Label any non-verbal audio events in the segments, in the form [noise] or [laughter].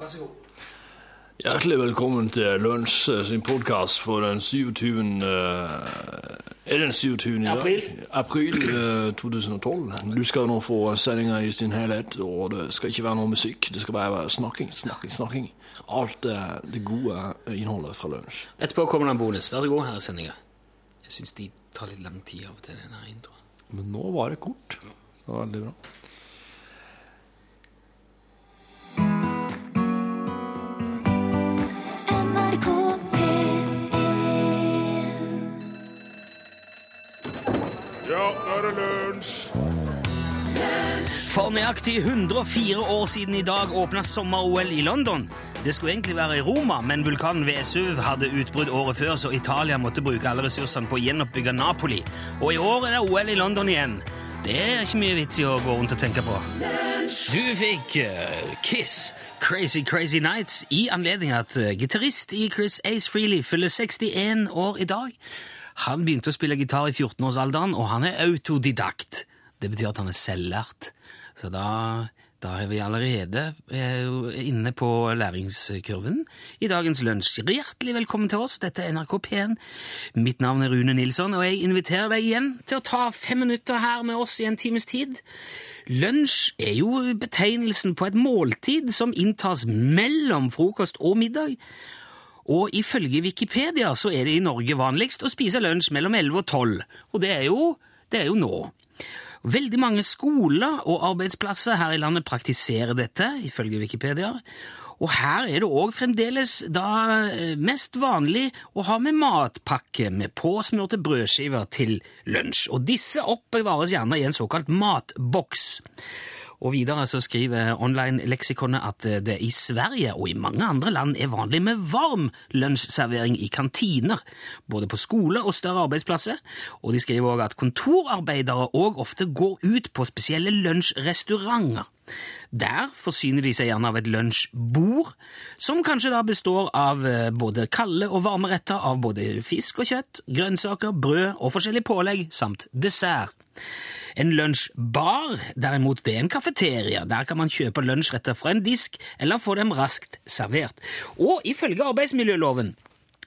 Vær så god. Hjertelig velkommen til Lunsj eh, sin podkast for den 27. eh, Er det den 27. i dag? April. April eh, 2012. Du skal nå få sendinga i sin helhet, og det skal ikke være noe musikk. Det skal bare være snakking, snakking, snakking. Alt eh, det gode innholdet fra Lunsj. Etterpå kommer det en bonus. Vær så god, her er sendinga. Jeg syns de tar litt lang tid av og til, denne introen. Men nå var det kort. Det var veldig bra. Nå er det lunsj! For nøyaktig 104 år siden i dag åpna sommer-OL i London. Det skulle egentlig være i Roma, men vulkanen Vesuv hadde utbrudd året før, så Italia måtte bruke alle ressursene på å gjenoppbygge Napoli. Og i år er det OL i London igjen. Det er ikke mye vits i å gå rundt og tenke på. Du fikk uh, Kiss, Crazy Crazy Nights, i anledning at uh, gitarist i Chris Ace Freely fyller 61 år i dag. Han begynte å spille gitar i 14-årsalderen, og han er autodidakt. Det betyr at han er selvlært. Så da, da er vi allerede eh, inne på læringskurven i dagens lunsj. Hjertelig velkommen til oss. Dette er NRK P1. Mitt navn er Rune Nilsson, og jeg inviterer deg igjen til å ta fem minutter her med oss i en times tid. Lunsj er jo betegnelsen på et måltid som inntas mellom frokost og middag. Og ifølge Wikipedia så er det i Norge vanligst å spise lunsj mellom 11 og 12, og det er jo, det er jo nå. Veldig mange skoler og arbeidsplasser her i landet praktiserer dette, ifølge Wikipedia. Og her er det òg fremdeles da eh, mest vanlig å ha med matpakke med påsmurte brødskiver til lunsj. Og disse oppbevares gjerne i en såkalt matboks. Og videre så skriver online-leksikonet at det i Sverige og i mange andre land er vanlig med varm lunsjservering i kantiner, både på skole og større arbeidsplasser. Og de skriver også at kontorarbeidere også ofte går ut på spesielle lunsjrestauranter. Der forsyner de seg gjerne av et lunsjbord, som kanskje da består av eh, både kalde og varme retter av både fisk og kjøtt, grønnsaker, brød og forskjellig pålegg, samt dessert. En lunsjbar, derimot, det er en kafeteria. Der kan man kjøpe lunsjretter fra en disk, eller få dem raskt servert. Og ifølge arbeidsmiljøloven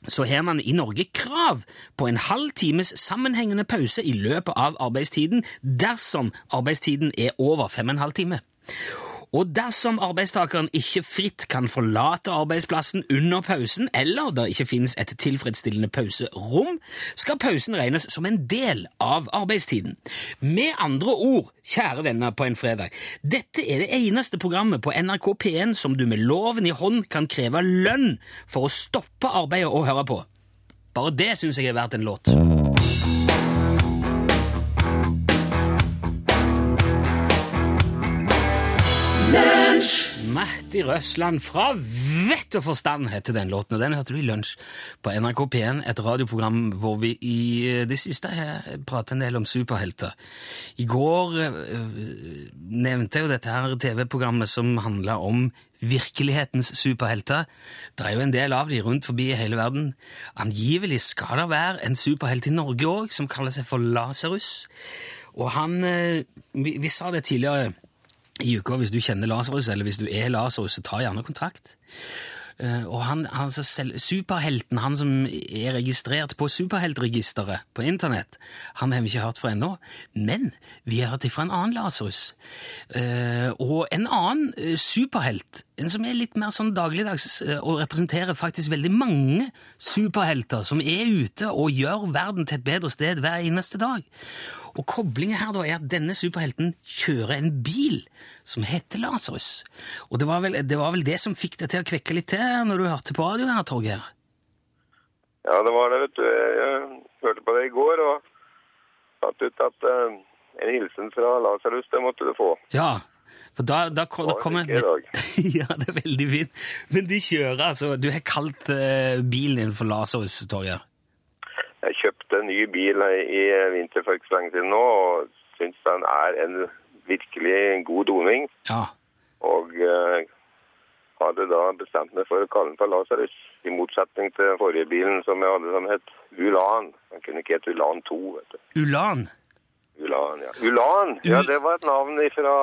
så har man i Norge krav på en halv times sammenhengende pause i løpet av arbeidstiden dersom arbeidstiden er over fem og en halv time. Og dersom arbeidstakeren ikke fritt kan forlate arbeidsplassen under pausen, eller det ikke finnes et tilfredsstillende pauserom, skal pausen regnes som en del av arbeidstiden. Med andre ord, kjære venner på en fredag, dette er det eneste programmet på NRK P1 som du med loven i hånd kan kreve lønn for å stoppe arbeidet og høre på. Bare det syns jeg er verdt en låt. Matti Røsland fra Vett og forstand heter den låten, og den hørte du i lunsj på NRK P1, et radioprogram hvor vi i det siste har pratet en del om superhelter. I går øh, nevnte jeg jo dette her TV-programmet som handla om virkelighetens superhelter. Det er jo en del av de rundt forbi i hele verden. Angivelig skal det være en superhelt i Norge òg, som kaller seg for Lasarus. Og han vi, vi sa det tidligere i uka, hvis du kjenner Lasarus, eller hvis du er Lasarus, så ta gjerne kontakt. Eh, og han, han selv, Superhelten, han som er registrert på superheltregisteret på internett, han har vi ikke hørt fra ennå, men vi har hørt fra en annen Lasarus. Eh, og en annen eh, superhelt, en som er litt mer sånn dagligdags, og representerer faktisk veldig mange superhelter som er ute og gjør verden til et bedre sted hver eneste dag. Og koblingen her da er at denne superhelten kjører en bil som heter Lasarus. Og det var, vel, det var vel det som fikk deg til å kvekke litt til når du hørte på radioen her, Torgeir? Ja, det var det, vet du. Jeg hørte på det i går og satt ut at uh, en hilsen fra Lasarus, det måtte du få. Ja, for da, da, da, da kommer. [laughs] Ja, det er veldig fint. Men de kjører altså Du har kalt uh, bilen din for Lasarus, Torgeir? En ny bil i vinter for ikke så lenge siden nå, og syns den er en virkelig god doning. Ja. Og uh, hadde da bestemt meg for å kalle den for Lasarus, i motsetning til den forrige bilen som jeg hadde som het Ulan. Den kunne ikke hete Ulan 2, vet du. Ulan. Ulan, ja. Ulan, ja, det var et navn ifra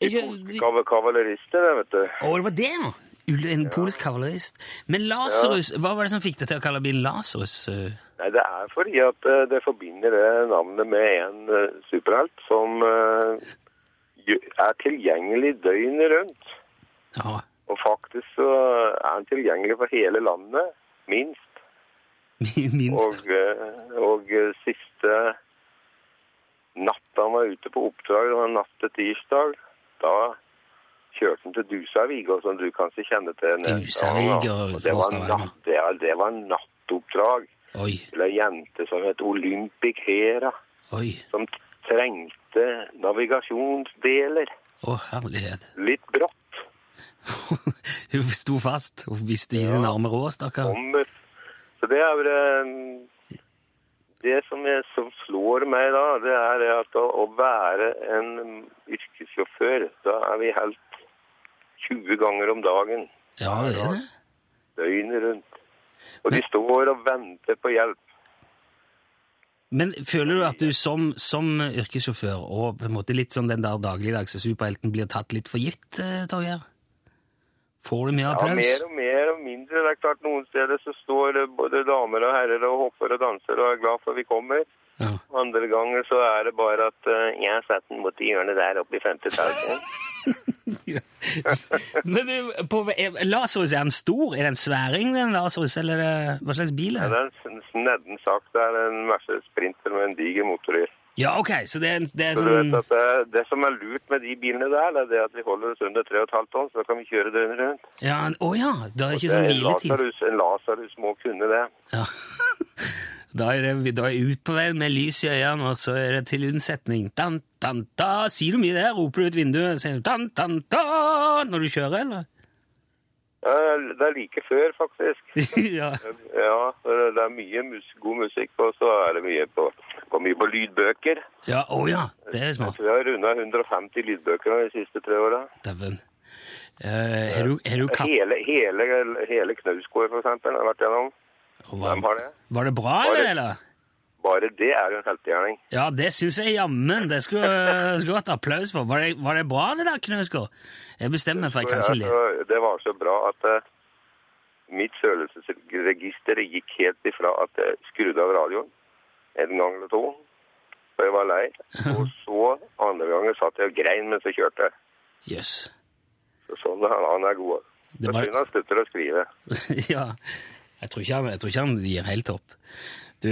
de polske kavalerister, det, vet du. Å, det var det, ja! En polsk kavalerist. Men Lasarus, hva var det som fikk deg til å kalle bilen Lasarus? eh? Nei, det er fordi at eh, det forbinder det navnet med en eh, superhelt som er tilgjengelig døgnet rundt. Ja, Og faktisk så er han tilgjengelig for hele landet, minst. [laughs] minst. Og, og siste natta han var ute på oppdrag, natt til tirsdag, da kjørte han til Dusavik, og som du kanskje kjenner til. Dusavik Ja, og det var, natt, det, var- det var nattoppdrag Oi, til ei jente som het Olympic Hera, oi. som trengte navigasjonsdeler. Å, herlighet. Litt brått. [laughs] Hun sto fast og visste ikke sin arme råd, stakkar. Så det er vel Det som, er, som slår meg da, det er at å, å være en yrkessjåfør, da er vi helt 20 ganger om dagen, Ja, det er det. døgnet rundt. Og de står og venter på hjelp. Men føler du at du som, som yrkessjåfør og på en måte litt som den der dagligdagse superhelten blir tatt litt for gitt, eh, Torgeir? Får du mye Ja, mer og mer og mindre. Det er klart Noen steder så står det både damer og herrer og hopper og danser og er glad for vi kommer. Ja. Andre ganger så er det bare at eh, jeg satt den borti hjørnet der oppe i femte etasje. [laughs] Men du, på, er, Lasarus, er den stor? Er det en sværing, den Lasarus, eller er det, hva slags bil er det det? er en s- nedden sagt. Det er en Mercedes Sprinter med en diger motor i. Ja, ok, så det er, en- det er Så du vet sånn at det, det som er lurt med de bilene der, det er det at vi holder oss under 3,5 tonn, så da kan vi kjøre døgnet rundt. ja, Å ja, da er ikke sånn hviletid. En Lasarus må kunne det. Ja. [laughs] Da er det da er jeg ut på veien med lys i øynene, og så er det til unnsetning. Dan, dan, da. Sier du mye der? Roper du ut vinduet? Sier du dan, dan, da når du kjører, eller? Ja, det er like før, faktisk. [laughs] ja. Ja, det er mye mus god musikk, og så er det mye på, går mye på lydbøker. Ja, å ja, det er smart. Vi har runda 150 lydbøker de siste tre åra. Dæven. Eh, Har du, du kapp... Hele, hele, hele Knausgård, for eksempel, har vært gjennom. Hvem var, det? Var det bra, bare, det- eller? eller? Bare det er jo en heltegjerning. Ja, det syns jeg jammen. Det skulle skulle hatt applaus for. Var det, var det bra, det der, Knausgård? Jeg bestemmer meg for jeg kanskje litt. le. Det var så bra at uh, mitt følelsesregister gikk helt ifra at jeg skrudde av radioen en gang eller to, for jeg var lei. Og [laughs] så andre gangen satt jeg og grein mens jeg kjørte. Jøss. Så sånn er han er god. Det var- synd han slutter å skrive. [laughs] ja. Jeg tror, ikke han, jeg tror ikke han gir helt opp. Du,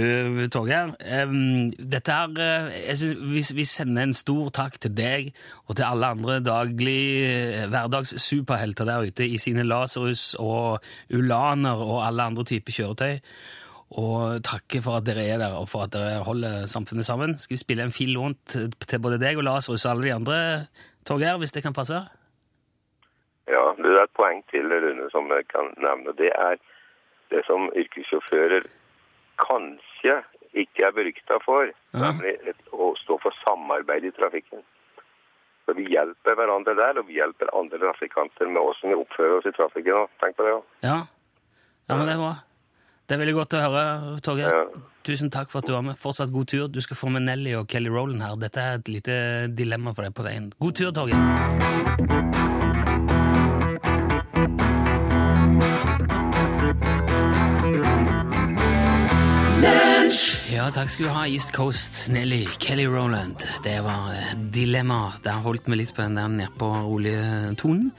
Torgeir, um, dette her eh, jeg synes, vi, vi sender en stor takk til deg og til alle andre daglig eh, hverdagssuperhelter der ute i sine Lasarus og Ulaner og alle andre typer kjøretøy. Og takke for at dere er der, og for at dere holder samfunnet sammen. Skal vi spille en fin lånt til både deg og Lasarus og alle de andre, Torgeir, hvis det kan passe? Ja, det er et poeng til, Rune, som jeg kan nevne. Det er det som yrkessjåfører kanskje ikke er berykta for, nemlig å stå for samarbeid i trafikken. Så Vi hjelper hverandre der, og vi hjelper andre trafikanter med hvordan vi oppfører oss i trafikken. også. Tenk på det. også. Ja, ja men det er bra. Det er veldig godt å høre, Torgeir. Ja. Tusen takk for at du var med. Fortsatt god tur. Du skal få med Nelly og Kelly Rowland her. Dette er et lite dilemma for deg på veien. God tur, Torgeir. Ja, takk skal du ha, East Coast, Nelly, Kelly Rowland. Det var eh, dilemma. Der holdt vi litt på den der nedpå rolige tonen.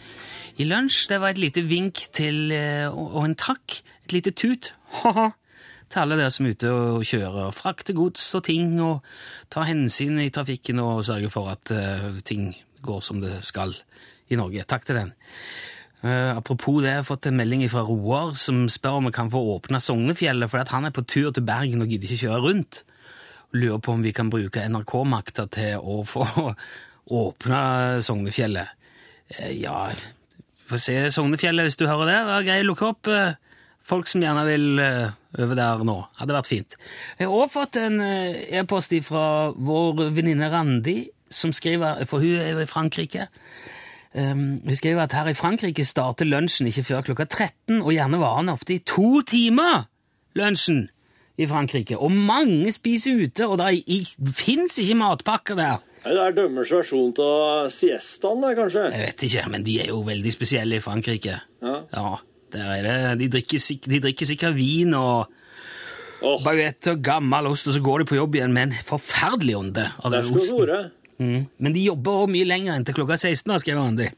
I lunsj det var et lite vink til, eh, og en takk, et lite tut, til alle dere som er ute og kjører, og frakter gods og ting, og tar hensyn i trafikken og sørger for at eh, ting går som det skal i Norge. Takk til den. Eh, apropos det, jeg har fått en melding fra Roar som spør om vi kan få åpna Sognefjellet, for han er på tur til Bergen og gidder ikke kjøre rundt. Lurer på om vi kan bruke NRK-makta til å få [laughs] åpna Sognefjellet. Uh, ja, få se Sognefjellet hvis du hører det. Det er greit å lukke opp uh, folk som gjerne vil over der nå. Hadde vært fint. Jeg har også fått en e-post fra vår venninne Randi, som skriver, for hun er jo i Frankrike. Um, jeg jo at her i Frankrike starter lunsjen ikke før klokka 13, og gjerne varer den ofte i to timer, lunsjen i Frankrike. Og mange spiser ute, og det fins ikke matpakker der. Det er dømmers versjon av siestaen, kanskje? Jeg vet ikke, men de er jo veldig spesielle i Frankrike. Ja. ja der er det. De drikker, de drikker sikkert vin og oh. baguette og gammel ost, og så går de på jobb igjen med en forferdelig ånde. av den osten. Mm. Men de jobber også mye lenger enn til klokka 16, Skriver skrev Randi.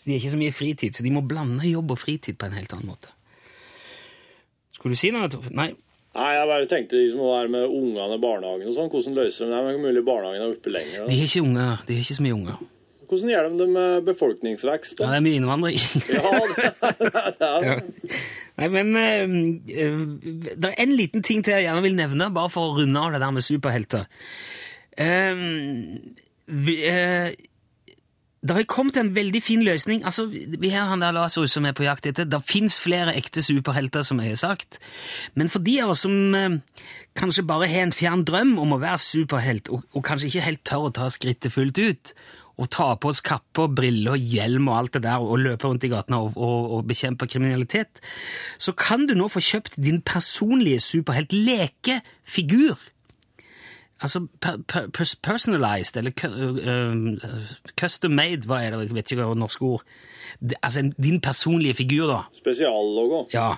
Så de har ikke så mye fritid, så de må blande jobb og fritid på en helt annen måte. Skulle du si noe? Nei. Nei, jeg bare tenkte de som må med ungene i barnehagen og sånn, hvordan løser de det? Men mulig barnehagen er oppe lenger. De Da. har ikke unger. De har ikke så mye unger. Hvordan gjør de det med befolkningsvekst, Ja, det er mye innvandring. [laughs] Ja, det, det er det. [laughs] Nei, men eh, eh, det er en liten ting til jeg gjerne vil nevne, bare for å runde av det der med superhelter. Eh, det har kommet en veldig fin løsning. Altså, Vi har han der Lazarus som er på jakt etter. Det fins flere ekte superhelter, som jeg har sagt. Men for de av oss som eh, kanskje bare har en fjern drøm om å være superhelt, og, og kanskje ikke helt tør å ta skrittet fullt ut, og ta på oss kappe og briller og hjelm og alt det der, og løpe rundt i gatene og, og, og bekjempe kriminalitet, så kan du nå få kjøpt din personlige superhelt-lekefigur. Altså per, per, personalized, eller uh, custom made, hva er det, jeg vet ikke hva norske ord. Altså din personlige figur, da. Spesiallogo. Ja.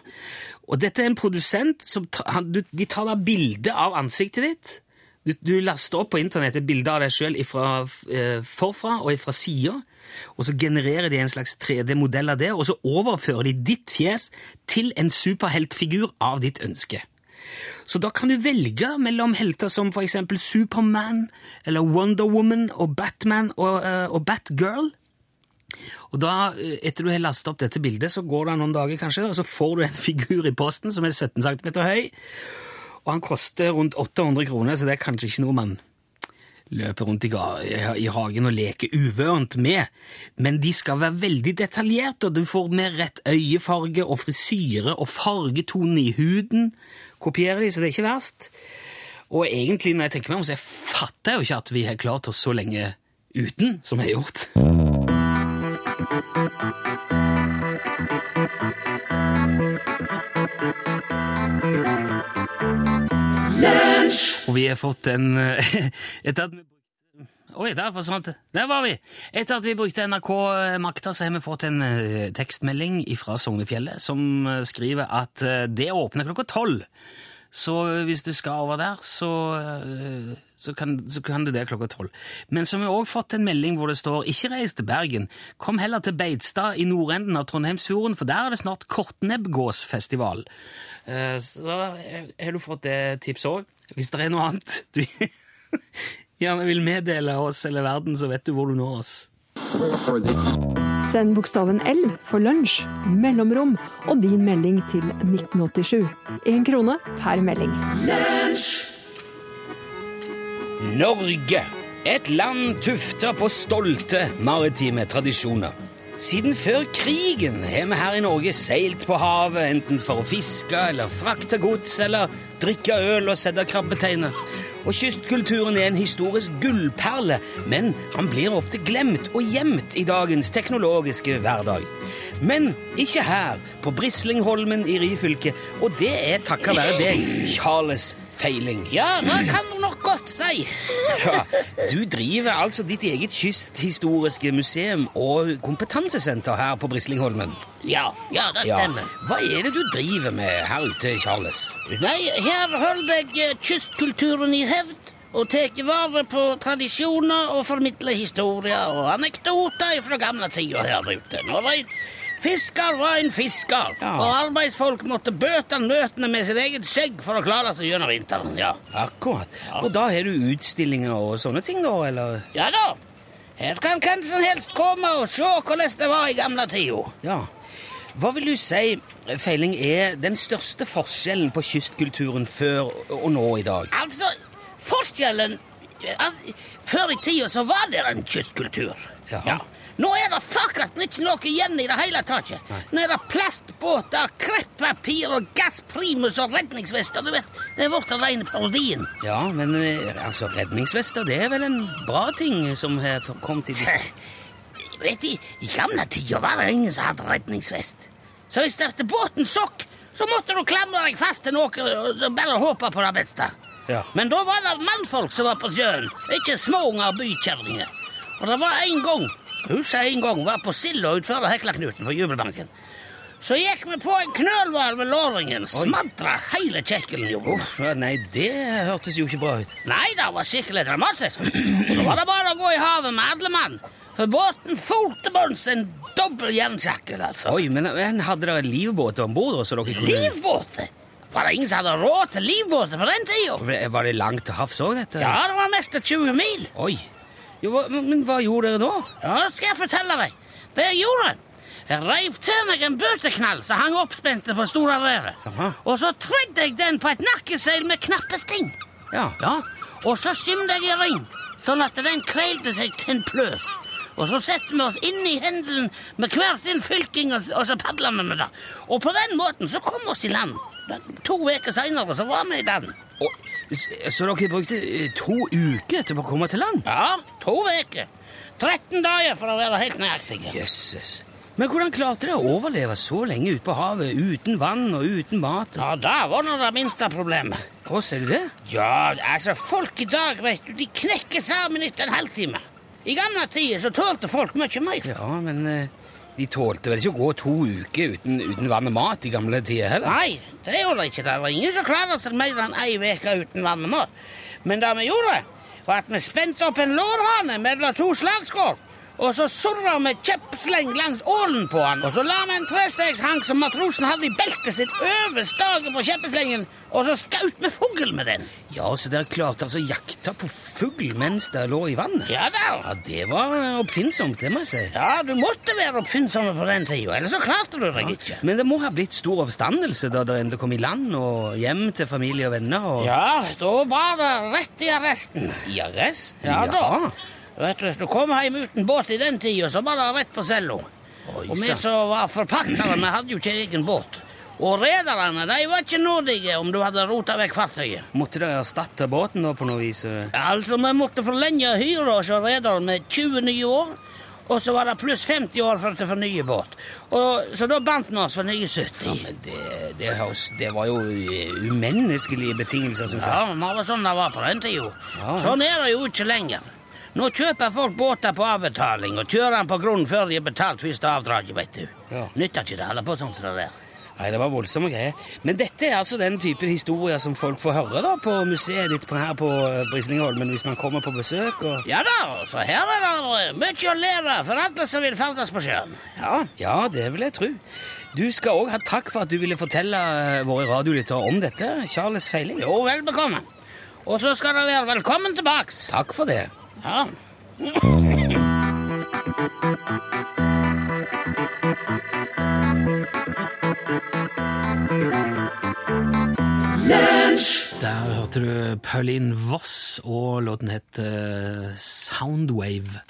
Og dette er en produsent som han, du, de tar da bilde av ansiktet ditt. Du, du laster opp på internett et bilde av deg sjøl eh, forfra og fra sida, og så genererer de en slags 3D-modell av det, og så overfører de ditt fjes til en superheltfigur av ditt ønske. Så da kan du velge mellom helter som for eksempel Superman, eller Wonder Woman og Batman og, eh, og Batgirl. Og da, eh, etter du har lastet opp dette bildet, så går det noen dager kanskje, og så får du en figur i posten som er 17 cm høy, og han koster rundt 800 kroner, så det er kanskje ikke noe man løper rundt i- i hagen og leker uvørent med. Men de skal være veldig detaljerte, og du får med rett øyefarge og frisyre og fargetone i huden. Kopierer de, så det er ikke verst. Og egentlig, når jeg tenker meg om, så jeg fatter jo ikke at vi har klart oss så lenge uten, som vi har gjort. Og vi har fått en Etter at vi Oi, der forsvant det. Der var vi! Etter at vi brukte NRK Makta, så har vi fått en eh, tekstmelding fra Sognefjellet som eh, skriver at eh, det åpner klokka tolv. Så hvis du skal over der, så, eh, så, kan, så kan du det klokka tolv. Men så har vi òg fått en melding hvor det står 'Ikke reis til Bergen'. Kom heller til Beitstad i nordenden av Trondheimsfjorden, for der er det snart Kortnebbgåsfestival. Eh, Så eh, har du fått det tipset òg. Hvis det er noe annet du [laughs] gjerne vil meddele oss eller verden, så vet du hvor du når oss. Send bokstaven L for lunsj, mellomrom og din melding til 1987. Én krone per melding. Lunsj! Norge. Et land tufta på stolte maritime tradisjoner. Siden før krigen har vi her i Norge seilt på havet, enten for å fiske eller frakte gods eller drikke øl og sette krabbeteiner. Og kystkulturen er en historisk gullperle, men han blir ofte glemt og gjemt i dagens teknologiske hverdag. Men ikke her, på Brislingholmen i Ryfylke, og det er takket være deg, Charles Feiling. Ja, det kan du nok godt si. [laughs] Ja, du driver altså ditt eget kysthistoriske museum og kompetansesenter her på Brislingholmen. Ja, ja, det Ja. stemmer. Hva er det du driver med her ute, Charles? Nei, her holder jeg eh, kystkulturen i hevd og tar vare på tradisjoner og formidler historier og anekdoter fra gamle tider her ute. Nå en fisker var en fisker, Ja. og arbeidsfolk måtte bøte nøtene med sitt eget skjegg for å klare seg gjennom vinteren. Ja. Akkurat. Og da har du utstillinger og sånne ting, da, eller? ja da, her kan hvem som helst komme og se hvordan det var i gamle tider. Ja. Hva vil du si, Feiling, er den største forskjellen på kystkulturen før og nå i dag? Altså, forskjellen altså, Før i tida så var det en kystkultur. Jaha. Nå er det fuckert ikke noe igjen i det hele tatt. Nå er det plastbåter, kreppapir og gassprimus og redningsvester. Du vet, Det er blitt rene parodien. Ja, men eh, altså, redningsvester, det er vel en bra ting som har kommet i disse [laughs] Vet du, I gamle tider var det ingen som hadde redningsvest. Så hvis det båten sokk, så måtte du klamre deg fast til noe og bare håpe på det beste. Ja. Men da var det mannfolk som var på sjøen, ikke småunger og bykjerringer. Og det var en gang, huset en gang, var på Silda utfor Heklaknuten på Jubelbanken. Så gikk vi på en knølhval med låringen, smadra hele kjekkelen jo. Uff, nei, det hørtes jo ikke bra ut. Nei, det var skikkelig dramatisk. Da var det bare å gå i havet med alle mann. For båten for til bunns en dobbel jernsjakkel, altså. Oi, men, men hadde dere livbåt om bord? så kunne... Livbåter! Var det ingen som hadde råd til livbåter på den tida? Var det langt til havs òg, dette? Ja, det var mest 20 mil. Oi. Jo, men, hva gjorde dere da? Ja, det skal jeg fortelle deg. Det jeg gjorde Jeg reiv til meg en bøteknall som hang oppspente på store revet. Og så tredde jeg den på et nakkeseil med knappesting. Ja. Ja, Og så skimte jeg i ring, sånn at den kveilte seg til en pløs. Og så setter vi oss inn i hendelen med hver sin fylking, og, og så padler vi med det. Og på den måten så kom vi oss i land. To uker seinere så var vi i land. Og, så dere brukte eh, to uker til å komme til land? Ja, to uker. 13 dager for å være helt nøyaktige. Jøsses. Men hvordan klarte dere å overleve så lenge ute på havet uten vann og uten mat? Ja, da var nå det minste problemet. Å, ser du det? Ja, altså, folk i dag, vet du, de knekker sammen etter en halvtime. I gamle tider så tålte folk mye mer. Ja, men eh, de tålte vel ikke å gå to uker uten, uten vann og mat i gamle tider heller? Nei, det gjorde de ikke. Det var ingen som klarte seg mer enn ei uke uten vann og mat. Men det vi gjorde, var at vi spente opp en lårhane mellom to slagskår. Og så surra vi kjeppsleng langs ålen på han. Og så la vi en trestegshank som matrosen hadde i beltet sitt, over staget på kjeppeslengen, og så skjøt vi fugl med den. Ja, så dere klarte altså å jakte på fugl mens dere lå i vannet? Ja da. Ja, det var oppfinnsomt, det må jeg si. Ja, du måtte være oppfinnsom på den tida, ellers så klarte du deg ikke. Men det må ha blitt stor oppstandelse da dere endelig kom i land og hjem til familie og venner? Og... Ja, da var det rett i arresten. I arrest? Ja, da. Vet du, Hvis du kom hjem uten båt i den tida, så var det rett på cella. Og vi som var forpaktere, vi hadde jo ikke egen båt. Og rederne de var ikke nådige om du hadde rota vekk fartøyet. Måtte de erstatte båten da på noe vis? Altså, Vi måtte forlenge hyra hos rederen med 20 nye år. Og så var det pluss 50 år for å fornye båt. Og, så da bandt vi oss for nye 70. Ja, men det, det, det var jo eh, umenneskelige betingelser, syns jeg. Ja, men det var sånn det var på den tida. Ja. Sånn er det jo ikke lenger. Nå kjøper folk båter på avbetaling og kjører den på grunn før de har betalt første avdraget, vet du. Ja. Nytter ikke det å holde på sånn som det der. Nei, det var voldsomme greier. Men dette er altså den typen historier som folk får høre da på museet ditt på, her på eh, Brislingholmen hvis man kommer på besøk. og... Ja da, så her er det eh, mye å lære for alle som vil ferdes på sjøen. Ja. Ja, det vil jeg tro. Du skal òg ha takk for at du ville fortelle eh, våre radiolyttere om dette, Charles Feiling. Jo, vel bekomme. Og så skal dere være velkommen tilbake. Takk for det. Ja. Der hørte du Pauline Voss, og låten het eh, Soundwave.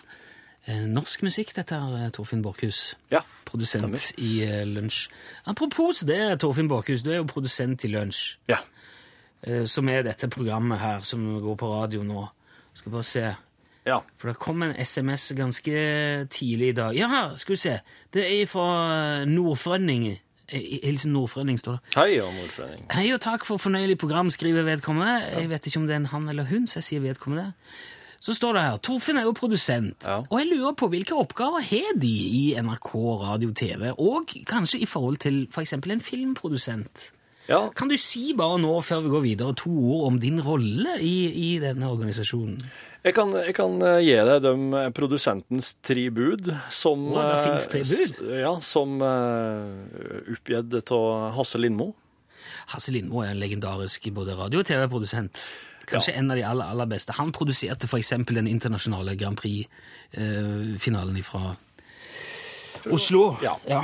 Eh, norsk musikk, dette er Torfinn Borchhus. Ja, Produsent stemmer. i eh, Lunsj. Apropos det, Torfinn Borchhus, du er jo produsent i Lunsj. Ja. eh, som er dette programmet her som går på radio nå. Skal bare se. Ja. For det kom en SMS ganske tidlig i dag. Ja, skal vi se. Det er fra Nordfrønning. Hilsen Nordfrønning, står det. Hei, Nordfredning. Hei og takk for fornøyelig program, skriver vedkommende. Jeg vet ikke om det er en han eller hun, så jeg sier vedkommende. Så står det her, Torfinn er jo produsent, Ja. og jeg lurer på hvilke oppgaver har de i NRK, radio, TV, og kanskje i forhold til for eksempel en filmprodusent? Ja, Kan du si bare nå, før vi går videre, to ord om din rolle i, i denne organisasjonen? jeg kan, jeg kan eh, gi deg de eh, produsentens tre bud, som Å, det eh, finnes tre bud? Ja, som uh, oppgitt av Hasse Lindmo. Hasse Lindmo er en legendarisk både radio- og TV-produsent. Kanskje en av de aller, aller beste. Han produserte eksempel den internasjonale Grand Prix-finalen fra Oslo. Ja. ja.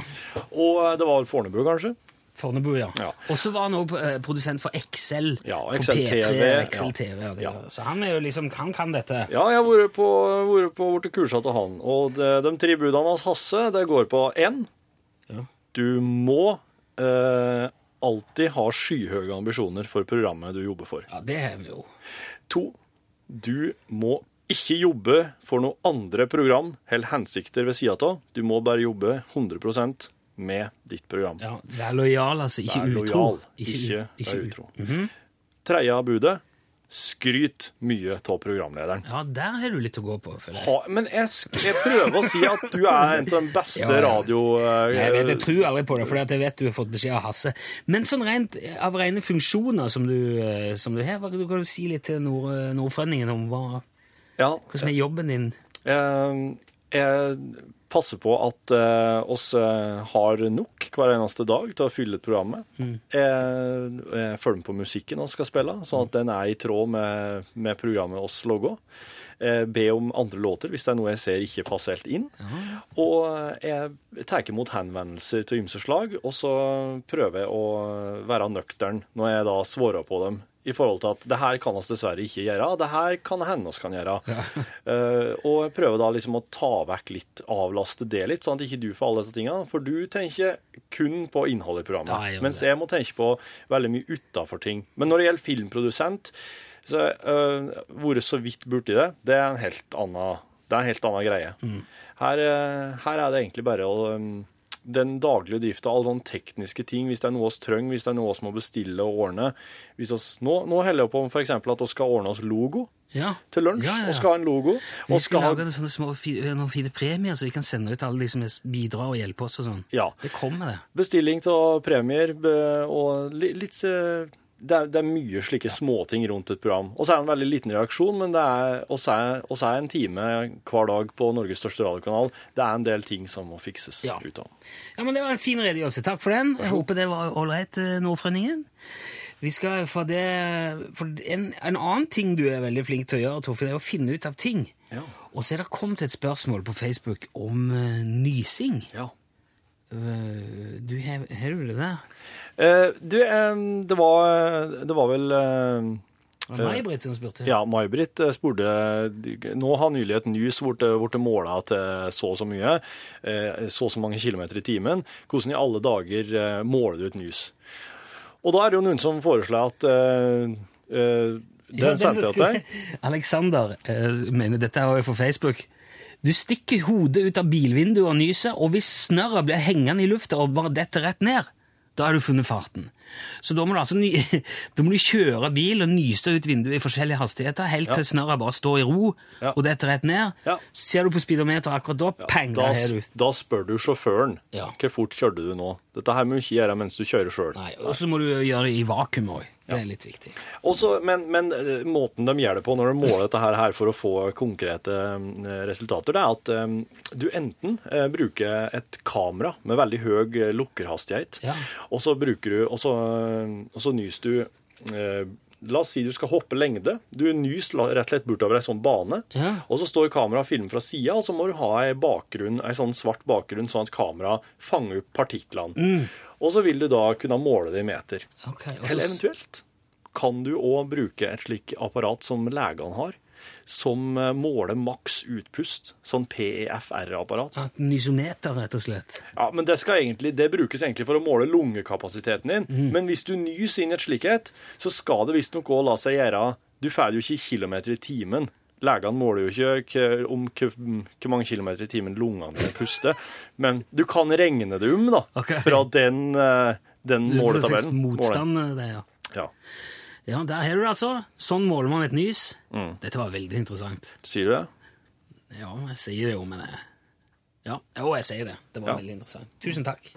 Og det var Fornebu, kanskje? Fornebu, ja. Ja. Og så var han også eh, produsent for Excel. Ja, på P3, TV, Excel. TV ja. Så han er jo liksom, han kan dette. Ja, jeg har vært på, vært på borte kursa til han. Og de, de tre budene hans Hasse, det går på én. Ja. Du må eh, alltid ha skyhøye ambisjoner for programmet du jobber for. Ja, det har vi jo. To, du må ikke jobbe for noe andre program eller hensikter ved sida av. Du må bare jobbe 100 med ditt program. Ja, Vær lojal, altså. Ikke Vær utro. lojal, ikke, u- utro. Mm utro. Tredje budet, skryt mye av programlederen. Ja, der har du litt å gå på, jeg. Ha, men jeg, jeg prøver å si at du er en av de beste [laughs] Ja, ja. radio... Uh, Jeg, vet, jeg tror aldri på det, for jeg vet du har fått beskjed av Hasse. Men sånn rent av rene funksjoner som du, eh, som du har, du kan du si litt til Nord, Nordfrønningen om hva, ja, som er jobben din? jeg, jeg passer på at eh, oss eh, har nok hver eneste dag til å fylle et program med. Jeg, jeg følger med på musikken vi skal spille, sånn at den er i tråd med, med programmet oss logger. Jeg ber om andre låter hvis det er noe jeg ser ikke passer helt inn. Og jeg tar imot henvendelser til ymse slag, og så prøver jeg å være nøktern når jeg da svarer på dem. I forhold til at det her kan oss dessverre ikke gjøre, det her kan hende oss kan gjøre. [laughs] Eh, og jeg prøver da liksom å ta vekk litt, avlaste det litt, sånn at ikke du får alle disse tingene. For du tenker kun på innholdet i programmet, Ja, jeg mens jeg må tenke på veldig mye utafor ting. Men når det gjelder filmprodusent, så uh, vært så vidt borti det, det er en helt annen, det er en helt annen greie. Mm. Her, uh, her er det egentlig bare å um, den daglige drifta, alle sånne tekniske ting, hvis det er noe vi trenger, hvis det er noe vi må bestille og ordne. Oss, nå, nå holder jeg på med f.eks. at vi skal ordne oss logo Ja. til lunsj. Ja, ja. Og skal ha en logo. Vi skal skal lage sånne små noen fine premier, så vi kan sende ut alle de som bidrar og hjelper oss og sånn. Ja. Det kommer, det. bestilling av premier og li- litt eh, det er, det er mye slike småting rundt et program. Og så er det en veldig liten reaksjon, men det er også er, også er en time hver dag på Norges største radiokanal. Det er en del ting som må fikses Ja. ut av. Ja, men Det var en fin redegjørelse. Takk for den. Jeg håper det var ålreit, eh, Nordfrønningen. Vi skal for det for en, en annen ting du er veldig flink til å gjøre, Torfinn, er å finne ut av ting. Ja. Og så er det kommet et spørsmål på Facebook om eh, nysing. Ja. Eh, du, har, har du det der? Eh, du, det var, det var vel May-Britt som spurte. Ja, May-Britt eh, spurte Nå har nylig et nys blitt måla til så og så mye, eh, så og så mange kilometer i timen. Hvordan i alle dager måler du et nys? Og da er det jo noen som foreslår at uh, uh, Den sendte jeg til deg. [laughs] Alexander uh, mener dette er jo fra Facebook. Du stikker hodet ut av bilvinduet og nyser, og hvis snørret blir hengende i lufta og bare detter rett ned, da har du funnet farten. Så da må du altså [laughs] da må du kjøre bil og nyse ut vinduet i forskjellige hastigheter, helt til snørra bare står i ro Ja. og detter rett ned. Ja. Ser du på speedometer akkurat da, pang, Da, der har du. da spør du sjåføren Ja. hvor fort kjørte du nå. Dette her må du ikke gjøre mens du kjører sjøl. Og så må du gjøre det i vakuum òg. Det er litt viktig. Men, men eh, måten de gjør det på når de måler dette her, for å få konkrete eh, resultater, det er at eh, du enten bruker et kamera med veldig høy lukkerhastighet, Ja. og så bruker du Og så, og så nyser du La oss si du skal hoppe lengde. Du nyser rett og slett bortover ei sånn bane. Ja. Og så står kameraet og filmer fra sida, og så må du ha ei bakgrunn, ei sånn svart bakgrunn, sånn at kameraet fanger opp partiklene. Og så vil du da kunne måle det i meter. Okay, også... Eller eventuelt kan du òg bruke et slikt apparat som legene har, som eh, måler maks utpust. Sånn PEFR-apparat. Ja, Et nysometer, rett og slett. Ja, men det, skal egentlig, det brukes egentlig for å måle lungekapasiteten din. Men hvis du nyser inn et slikhet, så skal det visstnok òg la seg gjøre Du får jo ikke i kilometer i timen. Legene måler jo ikke om hvor mange kilometer i timen lungene dine puster, men du kan regne det om da, okay. fra den, eh, den måletabellen. Motstand, eh, det, ja. Ja. Ja, der har du det altså. Sånn måler man et nys. Mm. Dette var veldig interessant. Sier du det? Ja, jeg sier det jo, men jeg... Ja, jo, jeg sier det. Det var Ja. veldig interessant. Tusen takk.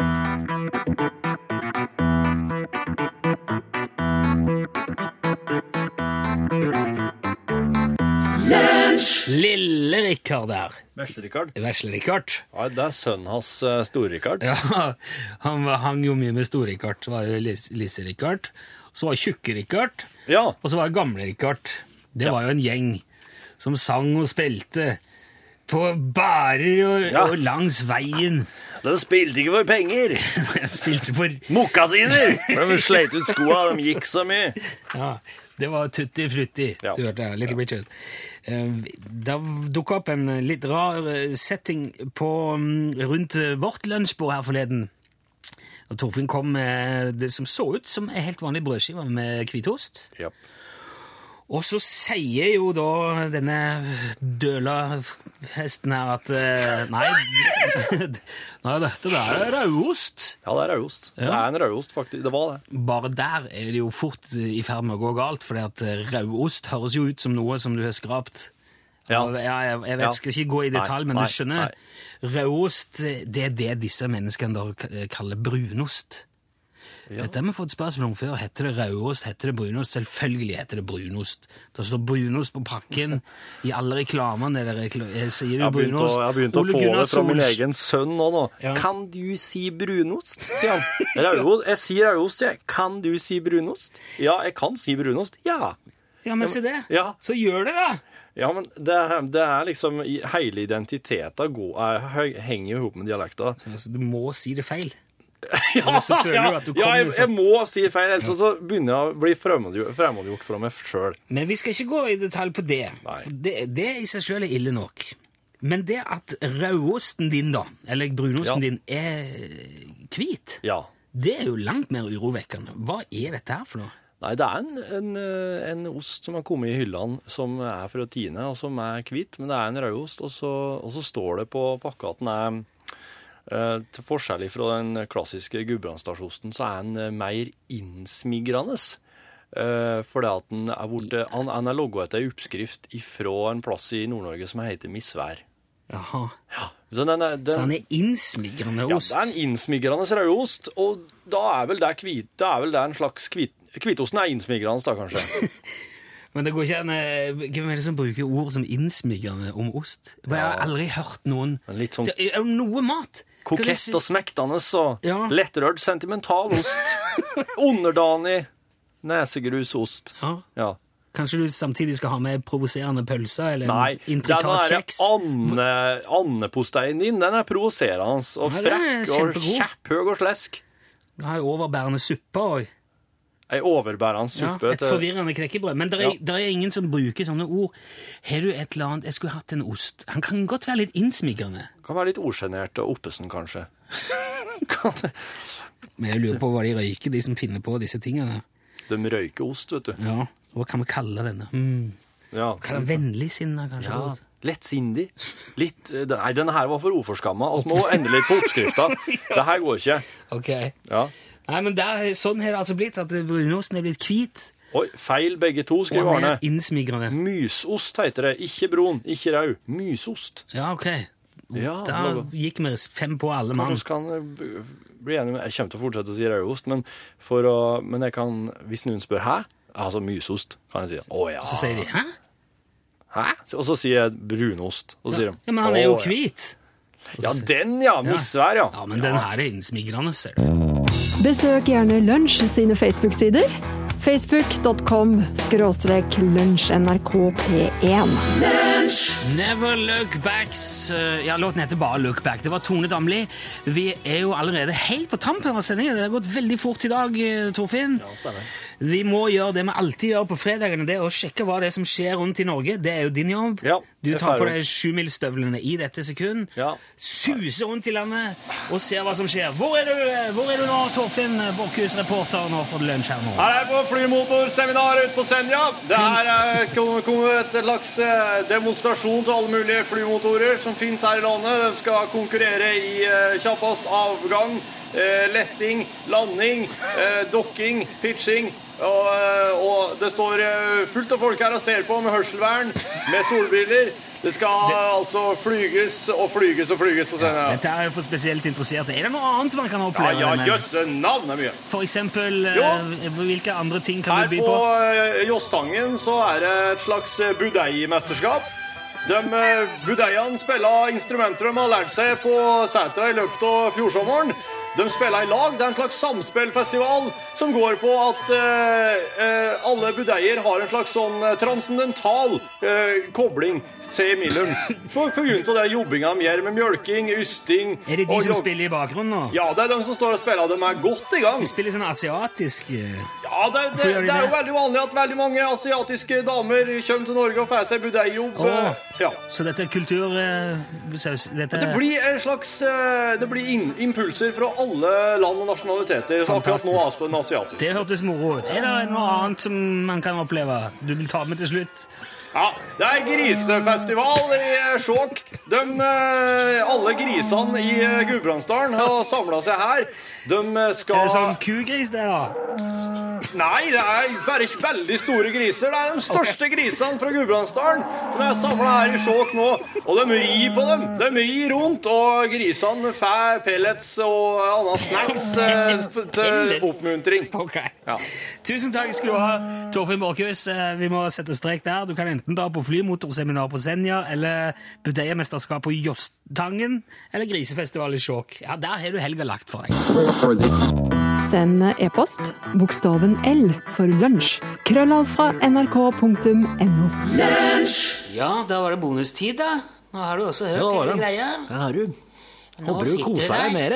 Lille Rikard der. Vesle-Rikard? Vesle-Rikard. Ja, det er sønnen hans, uh, Store-Rikard. Ja, han hang jo mye med Store-Rikard. Så var det Lis- Lisse-Rikard. Så var det Tjukke-Rikard. Ja. Og så var det Gamle-Rikard. Det Ja. var jo en gjeng som sang og spilte på barer og, Ja. og langs veien. De spilte ikke for penger. [laughs] De spilte for Mokkasiner! [laughs] De sleit ut skoa, de gikk så mye. Ja, det var Tutti Frutti. Ja. Du hørte det. Little ja. Eh, Det dukka opp en litt rar eh, setting på, mm, rundt vårt lunsjbord her forleden. Og Torfinn kom med det som så ut som en helt vanlig brødskive med hvitost. Ja. Og så sier jo da denne døla hesten her at eh, Nei, [laughs] nei dette der er rødost. Ja, det er rødost. Det er en rødost, faktisk. Det var det. Bare der er det jo fort i ferd med å gå galt, for rødost høres jo ut som noe som du har skrapt. Ja. Og jeg, jeg, jeg vet, skal ikke gå i detalj, Nei, men nei, du skjønner. Rødost, det er det disse menneskene da kaller brunost. Dette har vi fått spørsmål om før. Heter det rødost? Heter det brunost? Selvfølgelig heter det brunost. Det står brunost på pakken i alle reklamene. Der rekla eh, sier Jeg du har begynt å, brunost. jeg har begynt å Ole få Gunnar det fra min egen sønn nå. nå. Ja. Kan du si brunost? sier han. Rødost. Jeg sier rødost, jeg. Kan du si brunost? Ja, jeg kan si brunost. Ja. Ja, men si det. Ja. Så gjør det, da! Ja, men det, er- det er liksom Hele identiteten går, er, henger jo sammen med dialekta. Altså, du må si det feil. [laughs] Ja, Ellers så føler du at du ja jeg, jeg må si feil, ellers så begynner jeg å bli fremmedgjort fremmedgjort fra meg sjøl. Men vi skal ikke gå i detalj på det. Det, det i seg sjøl er ille nok. Men det at rødosten din, da, eller brunosten Ja. din, er hvit, Ja. det er jo langt mer urovekkende. Hva er dette her for noe? Nei, det er en, en, eh, en ost som har kommet i hyllene, som er fra Tine, og som er hvit, men det er en rødost, og så, og så står det på pakka at den er eh, til forskjell fra den klassiske gudbrandsdalsosten, så er den eh, mer innsmigrende. Uh, fordi at den er, borte, han, han er logget etter ei oppskrift fra en plass i Nord-Norge som heter Misvær. Jaha. Så den er, den, Så han er innsmigrende ja, ost? det er en innsmigrende rødost, og da er vel det kvit, da er vel det en slags kvit, Hvitosten er innsmigrende, da, kanskje. [laughs] Men det går ikke an eh, Hvem er det som bruker ord som innsmigrende om ost? Jeg har aldri hørt noen litt sånn Så, noe mat? Kokett og smektende og Ja. lettrørt sentimental ost. [laughs] Underdanig nesegrusost. Ja. Ja. Kanskje du samtidig skal ha med provoserende pølser eller Nei, en intrikat kjeks? ande, andeposteien din, den er provoserende og Ja, frekk og kjepphøy og slesk. Du har jo overbærende suppe òg. Ei overbærende Ja, suppe et forvirrende knekkebrød. Men det er, Ja. er ingen som bruker sånne ord. Har du et eller annet Jeg skulle hatt en ost. Han kan godt være litt innsmigrende. Kan være litt osjenert og oppesen, kanskje. Kan det- Men jeg lurer på hva de røyker, de som finner på disse tingene. De røyker ost, vet du. Ja, Hva kan vi kalle denne? Mm. Ja. Kalle den vennligsinna, kanskje? Ja, Lettsindig. Litt eh, Nei, denne her var for uforskamma. Vi må endre litt på oppskrifta. [laughs] Det her går ikke. Ok. Ja. Nei, men der, Sånn har det altså blitt, at brunosten er blitt hvit. Oi, feil begge to, skriver er Arne. innsmigrende. Mysost heter det. Ikke brun, ikke rød. Mysost. Ja, ok. Ja, Da gikk vi fem på alle mann. Kanskje kan jeg bli enig med Jeg kommer til å fortsette å si rødost, men, for å, men jeg kan, hvis noen spør hæ, altså mysost, kan jeg si å ja. Så sier de 'hæ?' Hæ? Og så sier jeg brunost. Og så sier de Ja, Men han er jo hvit. Ja, den, ja. Misvær, ja. Ja, men den her er innsmigrende, ser du. Besøk gjerne Lunsj sine Facebook-sider. Facebook.com skråstrek lunsjnrkp1. Never Look Backs eh, Ja, låten heter bare Look Back. Det var Tone Damli. Vi er jo allerede helt på tampen av sendingen. Det har gått veldig fort i dag, eh, Torfinn. Ja, stemmer. Vi må gjøre det vi alltid gjør på fredagene, det er å sjekke hva det er som skjer rundt i Norge. Det er jo din jobb. Ja, du tar på deg sjumilsstøvlene i dette sekund, Ja. suser rundt i landet og ser hva som skjer. Hvor er du, hvor er du nå, Torfinn Borchhus, reporter nå for Lunsj her nå? Her er jeg på flymotorseminar ute på Senja. Det her er kommet et slags eh, demonstrasjon til alle mulige flymotorer som finnes her i landet. De skal konkurrere i eh, kjappest avgang, eh, letting, landing, eh, dokking, pitching. Og, eh, og det står eh, fullt av folk her og ser på med hørselvern, med solbriller. Det skal altså flyges og flyges og flyges på Senja. Dette er jo for spesielt interesserte. Er det noe annet man kan oppleve? ja, ja jøsse navn er mye. For eksempel, eh, Jo. hvilke andre ting kan Her du by på Her på? eh, Jåstangen så er det et slags eh, budeimesterskap. De eh, budeiene spiller instrumenter de har lært seg på setra i løpet av fjorsommeren. De spiller i lag. Det er en slags samspillfestival som går på at eh, eh, alle budeier har en slags sånn eh, transcendental eh, kobling sier Millum. For, grunn til det jobbinga de gjør med mjølking, ysting Er det de og som spiller i bakgrunnen nå? Ja, det er de som står og spiller. De er godt i gang. De spiller sånn asiatisk eh, Ja, det, det, de det er jo veldig vanlig at veldig mange asiatiske damer kommer til Norge og får seg budeijobb Åh. eh, Ja. Så dette er kultur... dette... Det blir en slags Det blir in, impulser fra alle land og nasjonaliteter. Så akkurat nå Fantastisk. altså på den. Det hørtes moro ut. Er det noe annet som man kan oppleve? Du vil ta med til slutt? Ja, det er grisefestival i eh, Skjåk. De, eh, alle grisene i eh, Gudbrandsdalen har samla seg her. De skal Er det sånn kugris, det, da? Nei, det er bare veldig store griser. Det er de største grisene fra Gudbrandsdalen som er samla her i Skjåk nå. Og de rir på dem. De rir rundt, og grisene får pellets og annet snacks eh, til oppmuntring. Ok. Ja. Tusen takk skal du ha, Torfinn Borchhus. Eh, Vi må sette strek der. Du kan enten dra på flymotorseminar på Senja, eller budeiemesterskap på Jåstangen, eller grisefestival i Skjåk. Ja, der har du helga lagt for deg. Send e-post bokstaven L for lunsj. Krøllav fra nrk.no. Ja, da var det bonustid, da. Nå har du også hørt Ja, hele det. greia. Det har du. Nå Håper du koser deg mer.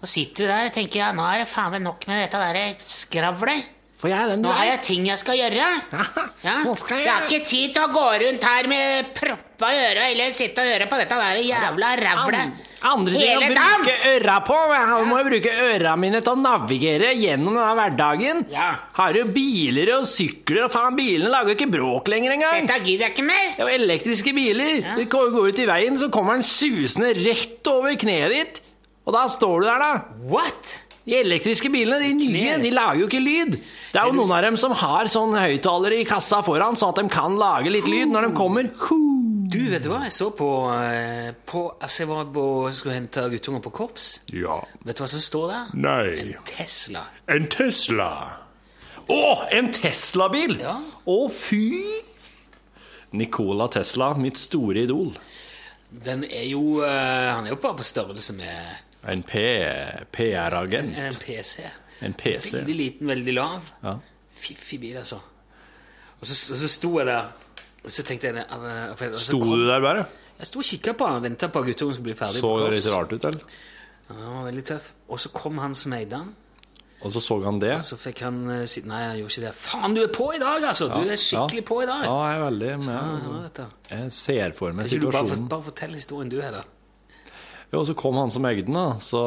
Nå sitter du der og tenker ja, nå er det faen meg nok med dette der skravlet. For jeg er den du Nå har jeg ting jeg skal gjøre. [laughs] Ja? Hva skal jeg Jeg har ikke tid til å gå rundt her med proppa i øra eller sitte og høre på dette der jævla rævlet Andre ting å bruke dagen. øra på. Jeg må jo bruke øra mine til å navigere gjennom denne hverdagen. Ja. Har jo biler og sykler, og faen, bilene lager jo ikke bråk lenger engang. Dette gidder jeg ikke mer. Det er jo elektriske biler. Du går går ut i veien, så kommer den susende rett over kneet ditt. Og da står du der, da. What? De elektriske bilene, de nye, de lager jo ikke lyd. Det er jo noen av dem som har sånn høyttalere i kassa foran, så at de kan lage litt lyd når de kommer. Du, vet du hva jeg så på, eh, på Altså, jeg var på, skulle hente guttunger på korps. Ja. Vet du hva som står der? Nei. En Tesla. En Tesla. Å, en Tesla-bil! Ja. Å, fy! Nicola Tesla, mitt store idol. Den er jo eh, Han er jo bare på størrelse med En PR-agent. en PC. En PC. Veldig liten, veldig lav. Ja. Fiffig bil, altså. Og så, og så sto jeg der, og så tenkte jeg eh, og så Sto du der bare? Jeg sto og kikka på han og venta på at guttungen skulle bli ferdig. Så det litt rart ut, eller? Ja, han var veldig tøff. Og så kom han som eide han. Og så så han det? Så fikk han eh, si Nei, han gjorde ikke det. Faen, du er på i dag, altså! Du er skikkelig på i dag. Ja, jeg er veldig med. Ja, altså. Jeg ser for meg situasjonen. bare, situasjonen. bare fortell historien du da? Jo, så kom han som eide den, da. Så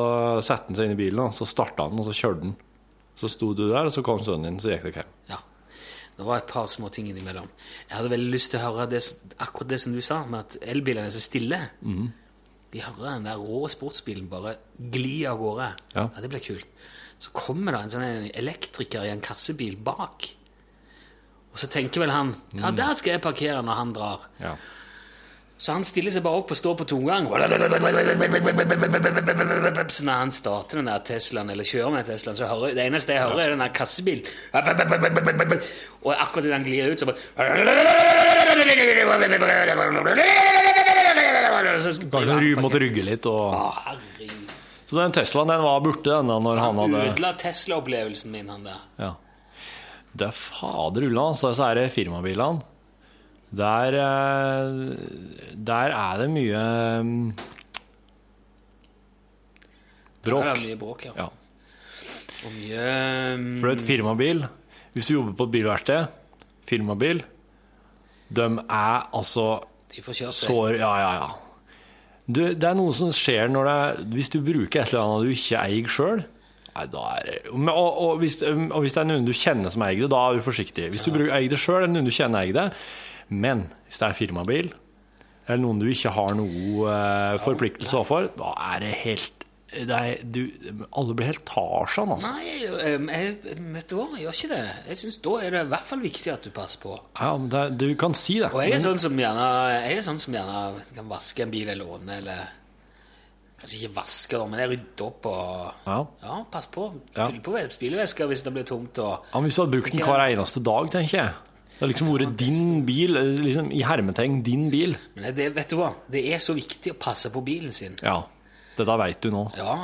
satte han seg inn i bilen, da. så starta han, og så kjørte han. Så sto du der, og så kom sønnen din, så gikk dere hjem. Ja. Det var et par små ting innimellom. Jeg hadde veldig lyst til å høre det, akkurat det som du sa, med at elbilene er så stille. Mm. Vi hører den der rå sportsbilen bare gli av gårde. Ja. Det blir kult. Så kommer det en sånn elektriker i en kassebil bak. Og så tenker vel han Ja, der skal jeg parkere når han drar. Ja. Så han stiller seg bare opp og står på tomgang. Så når han starter den der Teslaen, eller kjører med Teslaen, så hører det eneste jeg hører, er den der kassebilen. Og akkurat idet han glir ut, så bare Kanskje Ru måtte rygge litt, og Så den Teslaen, den var borte, den da, når han Han hadde ødela Tesla-opplevelsen min, han der. Ja. Det er fader ulla, altså, så er det firmabilene. Der, eh, der er det mye bråk. Der er det mye bråk, ja. Ja. Og mye um, For et firmabil, hvis du jobber på et bilverksted, firmabil, de er altså De får kjørt seg. Ja, ja, ja. Du, det er noe som skjer når det hvis du bruker et eller annet du ikke eier sjøl. Og, og, hvis, og hvis det er noen du kjenner som eier det, da er du forsiktig. Hvis du bruker, eier det sjøl, er noen du kjenner eier det. Men hvis det er firmabil, eller noen du ikke har noe eh, forpliktelse overfor, da er det helt det er, du, Alle blir helt Tarzan, altså. Nei, um, jeg, vet du hva, jeg gjør ikke det. Jeg synes Da er det i hvert fall viktig at du passer på. Ja, men det, du kan si det. Og jeg er sånn som gjerne, jeg er sånn som gjerne kan vaske en bil jeg låner, eller Kanskje ikke vaske, men jeg rydder opp og Ja. Ja, pass på. Ja. På spylevæske hvis det blir tomt. og Ja, men Hvis du hadde brukt den hver eneste dag, tenker jeg Det har liksom vært din bil, liksom i hermetegn din bil. Men det, vet du hva, det er så viktig å passe på bilen sin. Ja. Dette vet du nå. Ja,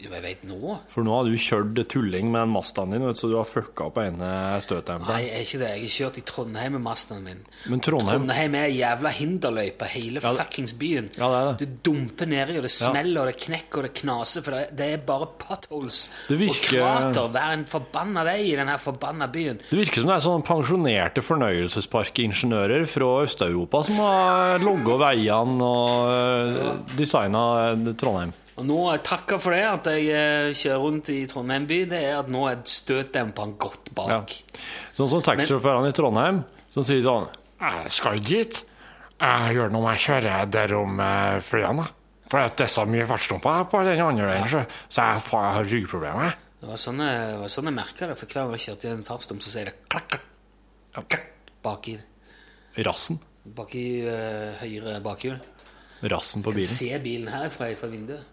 jeg vet nå. For nå har du kjørt tulling med den Mazdaen din, så du har fucka opp ene Nei, jeg er ikke det. Jeg har kjørt i Trondheim med Mazdaen min. Men Trondheim Trondheim er jævla hinderløype, hele Ja, fuckings byen. Ja, det er det. Du dumper nedi, og det Ja. smeller, og det knekker, og det knaser, for det, er bare potholes virker- og krater hver en forbanna vei i denne forbanna byen. Det virker som det er sånne pensjonerte fornøyelsesparkingeniører fra Øst-Europa som har logga veiene og designa Trondheim. Og nå takka for det at jeg eh, kjører rundt i Trondheim by, det er at nå er støtdemperen godt bak. Ja. Sånn som taxisjåførene i Trondheim, som sier sånn Jeg skal dit. Jeg gjør noe med jeg kjører der om eh, flyene. For at det er så mye fartsdumper på den andre veien, så så jeg, har ryggproblemer. Det var sånn jeg, sånn jeg merka det, for hver gang jeg kjørte i en fartsdump, så sier det klakk, klakk, klakk baki, Rassen. baki uh, høyre bakhjul. Rassen på bilen. Jeg kan se bilen her fra, fra vinduet.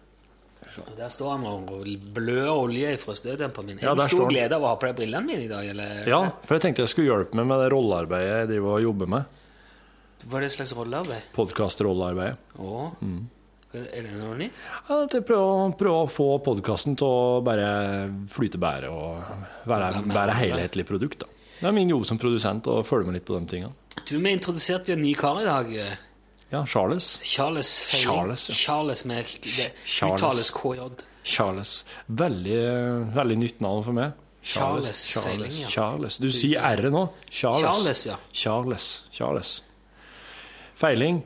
Der står han og blør olje fra støtdemperen min. Ja, Er du stor glede av å ha på deg brillene mine i dag, eller? Ja, for jeg tenkte jeg skulle hjelpe meg med det rollearbeidet jeg driver og jobber med. Hva er det slags rollearbeid? Podkast-rollearbeidet. Mm. Er det noe nytt? Ja, til å prøve, å få podkasten til å bare flyte bedre og være, Være helhetlig produkt. da. Det er min jobb som produsent å følge med litt på de tingene. Du, Vi introduserte jo en ny kar i dag. Eh, Ja, Charles. Charles Feiling. Charles, ja. Charles det Charles. uttales KJ. Charles. Veldig, veldig nytt navn for meg. Charles Feiling, ja. Charles. Du sier R nå. Charles. Charles, ja. Charles. Charles. Feiling.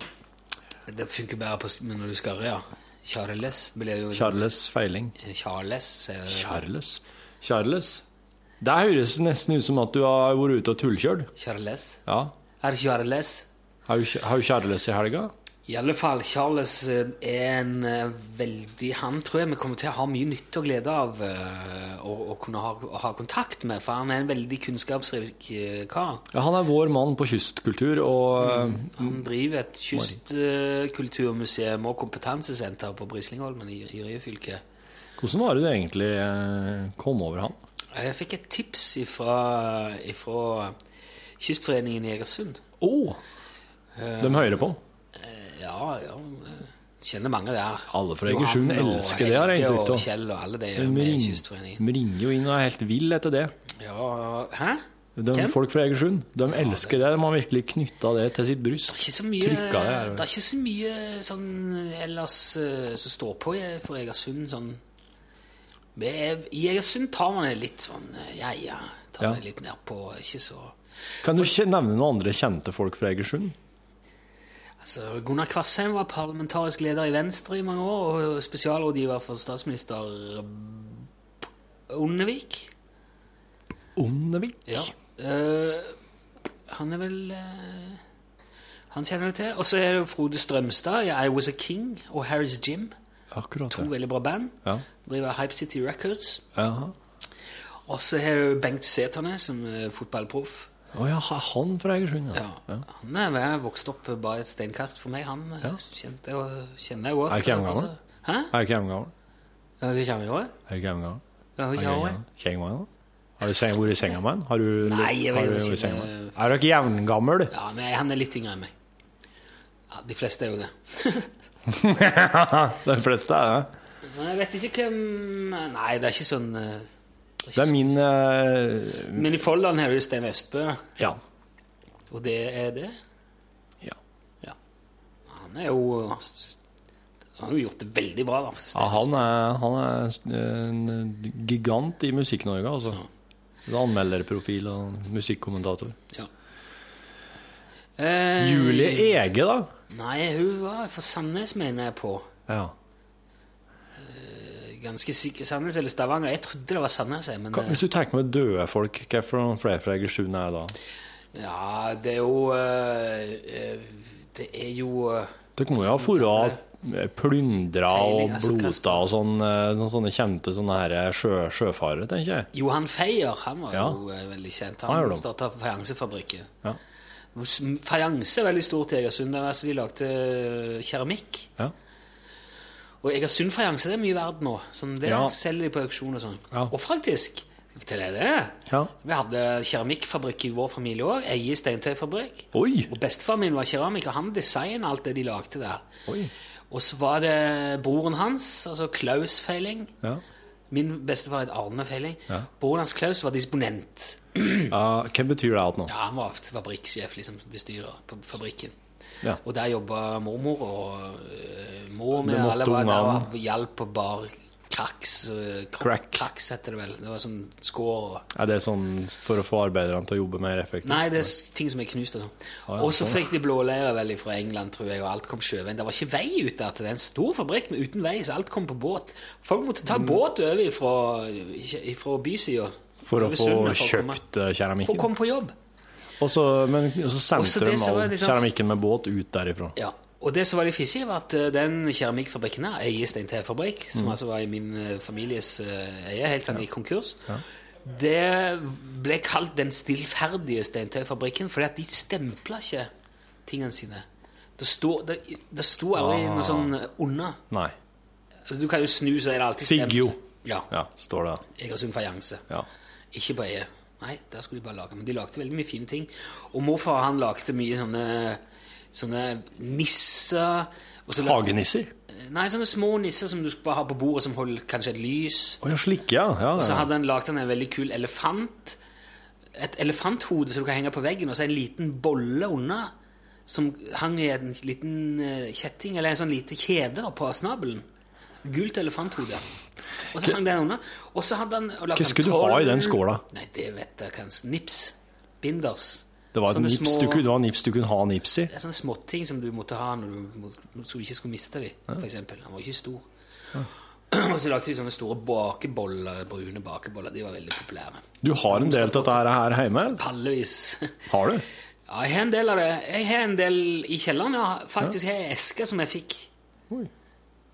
Det funker bare på, når du skarrer, ja. Charles blir jo Charles Feiling. Charles, sier det. Charles. Charles. Det høres nesten ut som at du har vært ute og tullkjørt. Charles. Ja. Er Charles? Har du, kjæreløs Charles i helga? I alle fall, Charles eh, er en eh, veldig Han tror jeg vi kommer til å ha mye nytte og glede av eh, å, å kunne ha, å ha kontakt med, for han er en veldig kunnskapsrik kar. Ja, han er vår mann på kystkultur, og Mm. Han driver et kystkulturmuseum og kompetansesenter på Brislingholmen i, i Ryfylke. hvordan var det du egentlig kom over han? Jeg fikk et tips ifra, ifra Kystforeningen i Egersund. Å! De hører på. Ja, ja. jeg Kjenner mange der. Alle fra Egersund elsker det, har jeg inntrykk av. Kjell og alle de med ring- Kystforeningen. de ringer jo inn og er helt vill etter det. Ja, hæ? De, Hvem? folk fra Egersund de elsker det. De har virkelig knytta det til sitt bryst. Ikke så mye, det her. det er ikke så mye sånn ellers eh, som står på for Egersund. Sånn. Er- I Egersund tar man det litt sånn eh, Ja, ja. Tar Ja. det litt ned på Ikke så Kan du for, nevne noen andre kjente folk fra Egersund? Altså, Gunnar Kvassheim var parlamentarisk leder i Venstre i mange år, og spesialrådgiver for statsminister Ondevik. Ondevik? Ja. Uh, han er vel uh, Han kjenner du til. Og så er det Frode Strømstad i I Was A King og Harry's Gym. Akkurat det. To veldig bra band. Ja. Driver Hype City Records. Og så har du Bengt Sæternes, som er fotballproff. Å ja, han fra Egersund, ja. Ja. Han er vokst opp bare et steinkast for meg. Han Ja. kjente kjenner jeg godt. Er ikke han gammel? Hæ? Er ikke hjemgammel? Er du ikke gjorde? Er ikke ikke gjorde? Kjengmann? Har du vært i senga med han? Har du, Nei, jeg har du ikke. vært i senga med? Er dere jevngammel? Ja, men han er litt yngre enn meg. Ja, De fleste er jo det. [laughs] De fleste er det. Men jeg vet ikke hvem Nei, det er ikke sånn eh, Det er min uh, Men i Folldalen har du Stein Østbø, Ja. og det er det? Ja. Ja. Han er jo Han har jo gjort det veldig bra, da. ja han, er, han er en gigant i Musikk-Norge, altså. Anmelderprofil og musikkommentator. Ja. Eh, Julie Ege, da? Nei, hun var fra Sandnes, mener jeg på. Ja. Ganske sikker Sandnes eller Stavanger. Jeg trodde det var Sandnes, men Hva- Hvis du tenker med døde folk, hva for flere fra Egersund er det da? eh, Ja, det er jo eh, eh, Det er jo eh, Dere må jo ha forra plyndra og altså, blota og sånn, eh, noen sånne kjente sånne her sjø, sjøfarere, tenker jeg. Johan Feier, han var Ja. jo eh, veldig kjent. Han starta fajansefabrikken. Ja. Fajanse er veldig stort i Egersund. Altså, de lagde eh, keramikk. Ja. Og jeg har sunnfrianse, det er mye verdt nå. Sånn, det Ja. selger de på auksjon og sånn. Ja. Og faktisk, skal jeg det ja. Vi hadde keramikkfabrikk i vår familie òg. Eie steintøyfabrikk. Oi! Og bestefaren min var keramiker. Han designa alt det de lagde der. Oi. Og så var det broren hans, altså Klaus Feiling. Ja. Min bestefar het Arne Feiling. Ja. Broren hans Klaus var disponent. uh, hvem betyr det alt nå? Ja, Han var fabrikksjef, liksom bestyrer på fabrikken. Ja. Og der jobba mormor, og uh, mor med alle var der og hjalp på bar kraks. kro- Crack. Kraks heter det vel. Det var sånn skår Er det sånn for å få arbeiderne til å jobbe mer effektivt? Nei, det er ting som er knust og sånn. ja, og så sånn, fikk de blåleire vel fra England, tror jeg, og alt kom sjøveien. Det var ikke vei ut der til det. En stor fabrikk med uten vei, så alt kom på båt. Folk måtte Mm. ta båt over fra, fra bysida. For å få kjøpt keramikken? For å komme på jobb. Og så, men så sendte de all liksom- keramikken med båt ut derifra. Ja, og det som var litt fiffig, var at eh, den keramikkfabrikken her, Eie Steintefabrikk, som Mm. altså var i min eh, families eh, eie helt til den gikk konkurs, det ble kalt den stillferdige Steintøyfabrikken, fordi at de stempla ikke tingene sine. Det sto, det, det sto aldri Ah. noe sånn unna. Nei. Altså, du kan jo snu, så er det alltid stemt. Figgjo. Ja. Ja, står det. Egersund Fajanse. Ja. Ikke på Eie. Nei, der skulle de bare lage. Men de lagde veldig mye fine ting. Og morfar han lagde mye sånne, sånne nisser. og så lagde- Hagenisser? Nei, sånne små nisser som du bare ha på bordet, som holder kanskje et lys. Oh, ja, slik, ja. ja, Og så hadde han lagd en veldig kul elefant. Et elefanthode som du kan henge på veggen, og så en liten bolle unna. Som hang i en liten eh, kjetting, eller en sånn lite kjede på snabelen. Gult elefanthode. Og så hang den under. Og så hadde han Hva skulle du ha i den skåla? Nei, det vet jeg kanskje. Nips. Binders. Det var, nips, små- du, det var nips du kunne ha nips i. Det er sånne småting som du måtte ha når du, så du ikke skulle miste dem, for eksempel. Han var ikke stor. [clears throat] Og så lagde de sånne store bakeboller, brune bakeboller. De var veldig populære. Du har en del av dette her hjemme, eller? Pallevis. [laughs] Har du? Ja, jeg har en del av det. Jeg har en del i kjelleren, ja. Faktisk har jeg esker som jeg fikk Oi.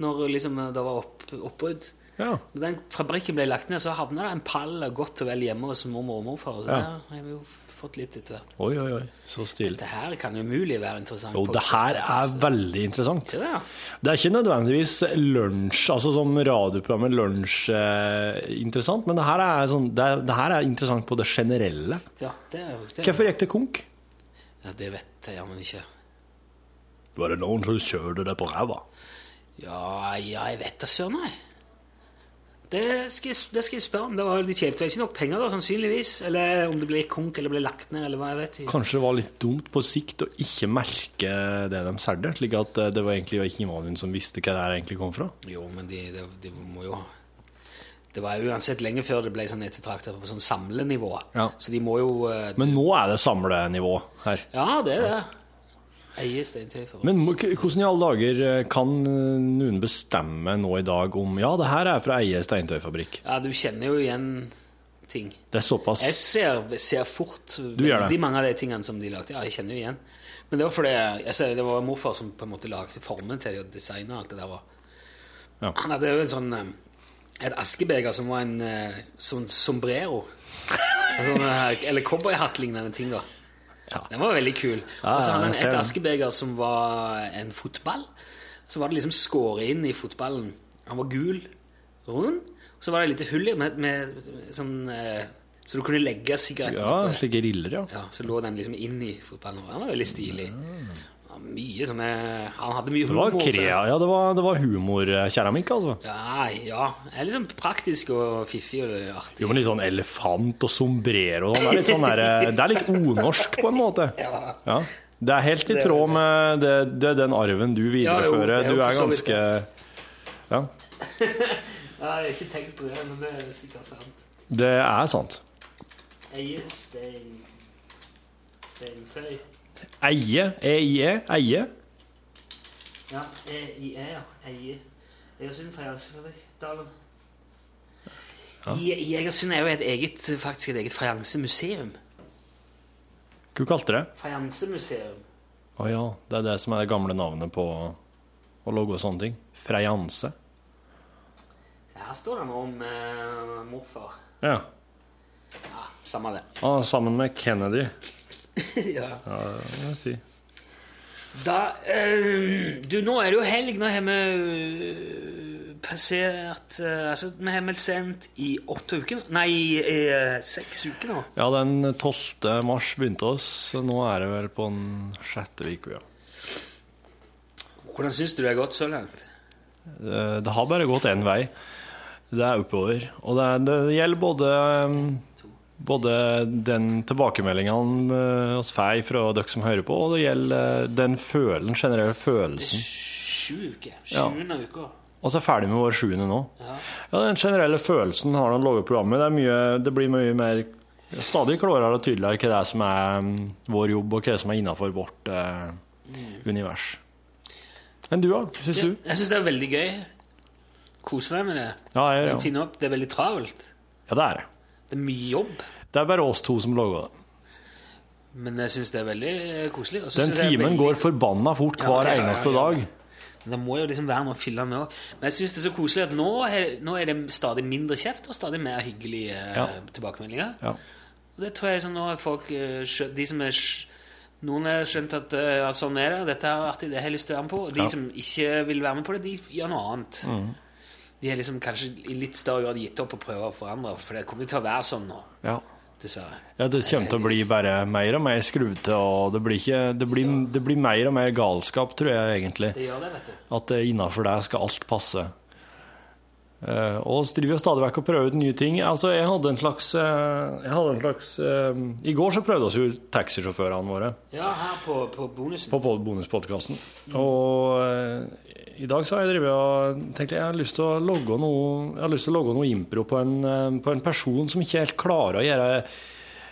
når liksom, det var opp, oppbrudd. Ja. Når den fabrikken ble lagt ned, så havna det en pall godt og vel hjemme hos mormor og morfar. Så Ja. der har vi jo fått litt etter hvert. Oi, oi, oi. Så stilig. Det her kan umulig være interessant. Jo, det her er veldig interessant. Det, ja. Det er ikke nødvendigvis lunsj, altså som radioprogrammet lunsj eh, interessant, men det her, er sånn, det, det her er interessant på det generelle. ja det, er jo- det, Hvorfor gikk det konk? Ja, det vet jeg jammen ikke. Var det noen som kjørte det på ræva? Ja, ja, jeg vet da søren, nei. Det skal, jeg, det skal jeg spørre om. Det var, de tjente jo ikke nok penger, da, sannsynligvis. Eller om det ble konk eller ble lagt ned, eller hva jeg vet. Kanskje det var litt dumt på sikt å ikke merke det de solgte, slik at eh, det var egentlig ikke noen som visste hva det her egentlig kom fra. Jo, men de, de, de må jo Det var jo uansett lenge før det ble sånn ettertraktet på sånn samlenivå. Ja. Så de må jo eh, Men nå er det samlenivå her. Ja, det er det. Eie steintøy Men hvordan i alle dager eh, kan eh, noen bestemme nå i dag om Ja, det her er fra Eie steintøyfabrikk. Ja, du kjenner jo igjen ting. Det er såpass Jeg ser, ser fort veldig mange av de tingene som de lagde. Ja, jeg kjenner jo igjen. Men det var fordi jeg ser, det var morfar som på en måte lagde formene til de og designet alt det der. var. Ja. Han hadde jo en sånn eh, et askebeger som var en sånn sombrero. En sånn, eller cowboyhatt-lignende ting, da. Ja. Den var veldig kul. Og så hadde han et askebeger som var en fotball. Så var det liksom skåret inn i fotballen. Han var gul, rund. Så var det et lite hull i med, med sånn eh, Så du kunne legge sigaretten Ja, slike riller, ja. Ja, så lå den liksom inn i fotballen. Han var veldig stilig. Mye sånne Han hadde mye Det var, krea, ja, det var, det var humorkeramikk, altså. Ja, ja. Det er liksom praktisk og fiffig og artig. Jo, men litt sånn elefant og sombrero og sånn. Det sånn eh, Det er litt onorsk, på en måte. [laughs] Ja. Det er helt i tråd med det, det, den arven du Ja, jo, viderefører. er jo Du er ganske Ja, [laughs] jeg har ikke tenkt på det, men det er sikkert sant. det er sant. Eie stein Steintøy. Eie, EIE, eie. Ja, EIE, ja. Eie. Egersund Fajansefabrikk. Dalen. I, I Egersund er jo et eget, faktisk et eget fajansemuseum. Hva kalte du det? Fajansemuseum. Å ja, det er det som er det gamle navnet på å logge og sånne ting. Freianse. Her står det noe om eh, morfar. Ja. Ja, samme det. Ah, sammen med Kennedy, [laughs] ja. ja, det må jeg si. Da øh, Du, nå er det jo helg. Nå har vi øh, passert øh, Altså, vi har meldt sendt i åtte uker. Nei, i seks uker nå. Ja, den 12. mars begynte oss, så nå er det vel på den sjette uka, ja. Hvordan syns du det har gått så langt? Det, Det har bare gått én vei. Det er oppover. Og det, det gjelder både, både den tilbakemeldingen vi oss får fra dere som hører på, og det gjelder uh, den følelsen, generelle følelsen. Sju uker. Ja. Sjuende uka. Og så er ferdig med vår sjuende nå. Ja, Den generelle følelsen har han laget programmet. Det, mye, det blir mye mer stadig klarere og tydeligere hva det er som er um, vår jobb, og hva det som er innenfor vårt uh, univers. Men du, da? Syns du? Jeg syns det er veldig gøy. Koser meg med det. Ja, jeg opp, Det er veldig travelt. Ja, det er det. Det er mye jobb. Det er bare oss to som lager det. Men jeg syns det er veldig eh, koselig. Den timen veldig- går forbanna fort Ja, hver ja, ja, eneste dag. Men Det må jo liksom være noe å fylle med òg. Men jeg syns det er så koselig at nå er, nå er det stadig mindre kjeft og stadig mer hyggelige eh, Ja. tilbakemeldinger. Og det tror jeg liksom nå er folk eh, De som er Noen har skjønt at eh, ja, sånn er det, dette er artig, det har jeg lyst til å være med på. Og de som ikke vil være med på det, de gjør noe annet. Mm. De har liksom kanskje i litt større grad gitt opp å prøve å forandre, for det kommer til å være sånn nå, Ja. dessverre. ja, det kommer til å bli bare mer og mer skruvete, og det blir, ikke, det, blir, det blir mer og mer galskap, tror jeg egentlig. Det gjør det, vet du. At innafor deg skal alt passe. Eh, og så driver vi stadig vekk og prøver ut nye ting. Altså, jeg hadde en slags, eh, jeg hadde en slags um, I går så prøvde oss jo taxisjåførene våre Ja, her på, på bonusen. på bonuspodkasten. Og uh, i dag så har jeg drevet og tenkt jeg har lyst til å logge noe, jeg har lyst til å logge noe impro på en, på en person som ikke helt klarer å gjøre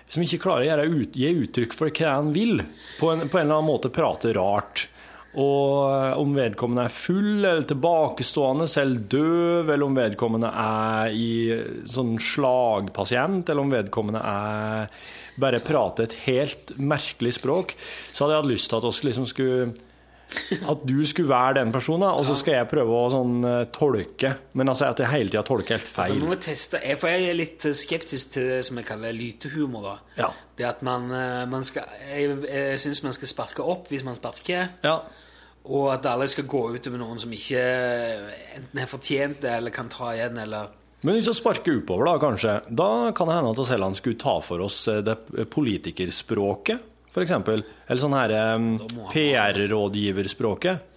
som ikke klarer å ut, gi uttrykk for hva han vil. På en, på en eller annen måte prate rart. Og om vedkommende er full eller tilbakestående, selv døv, eller om vedkommende er i sånn slagpasient, eller om vedkommende er bare prater et helt merkelig språk, så hadde jeg hatt lyst til at vi liksom skulle at du skulle være den personen, og så skal jeg prøve å sånn eh, tolke. Men altså at jeg hele tida tolker helt feil. feil. må teste, for jeg er litt skeptisk til det som jeg kaller lytehumor. da. Ja. Det at man, eh, man skal, Jeg, jeg syns man skal sparke opp hvis man sparker. Ja. Og at alle skal gå ut med noen som ikke enten har fortjent det, eller kan ta igjen, eller Men hvis vi sparker oppover, da kanskje, da kan det hende at Selland skulle ta for oss eh, det politikerspråket, f.eks. Eller sånn her eh, PR-rådgiverspråket.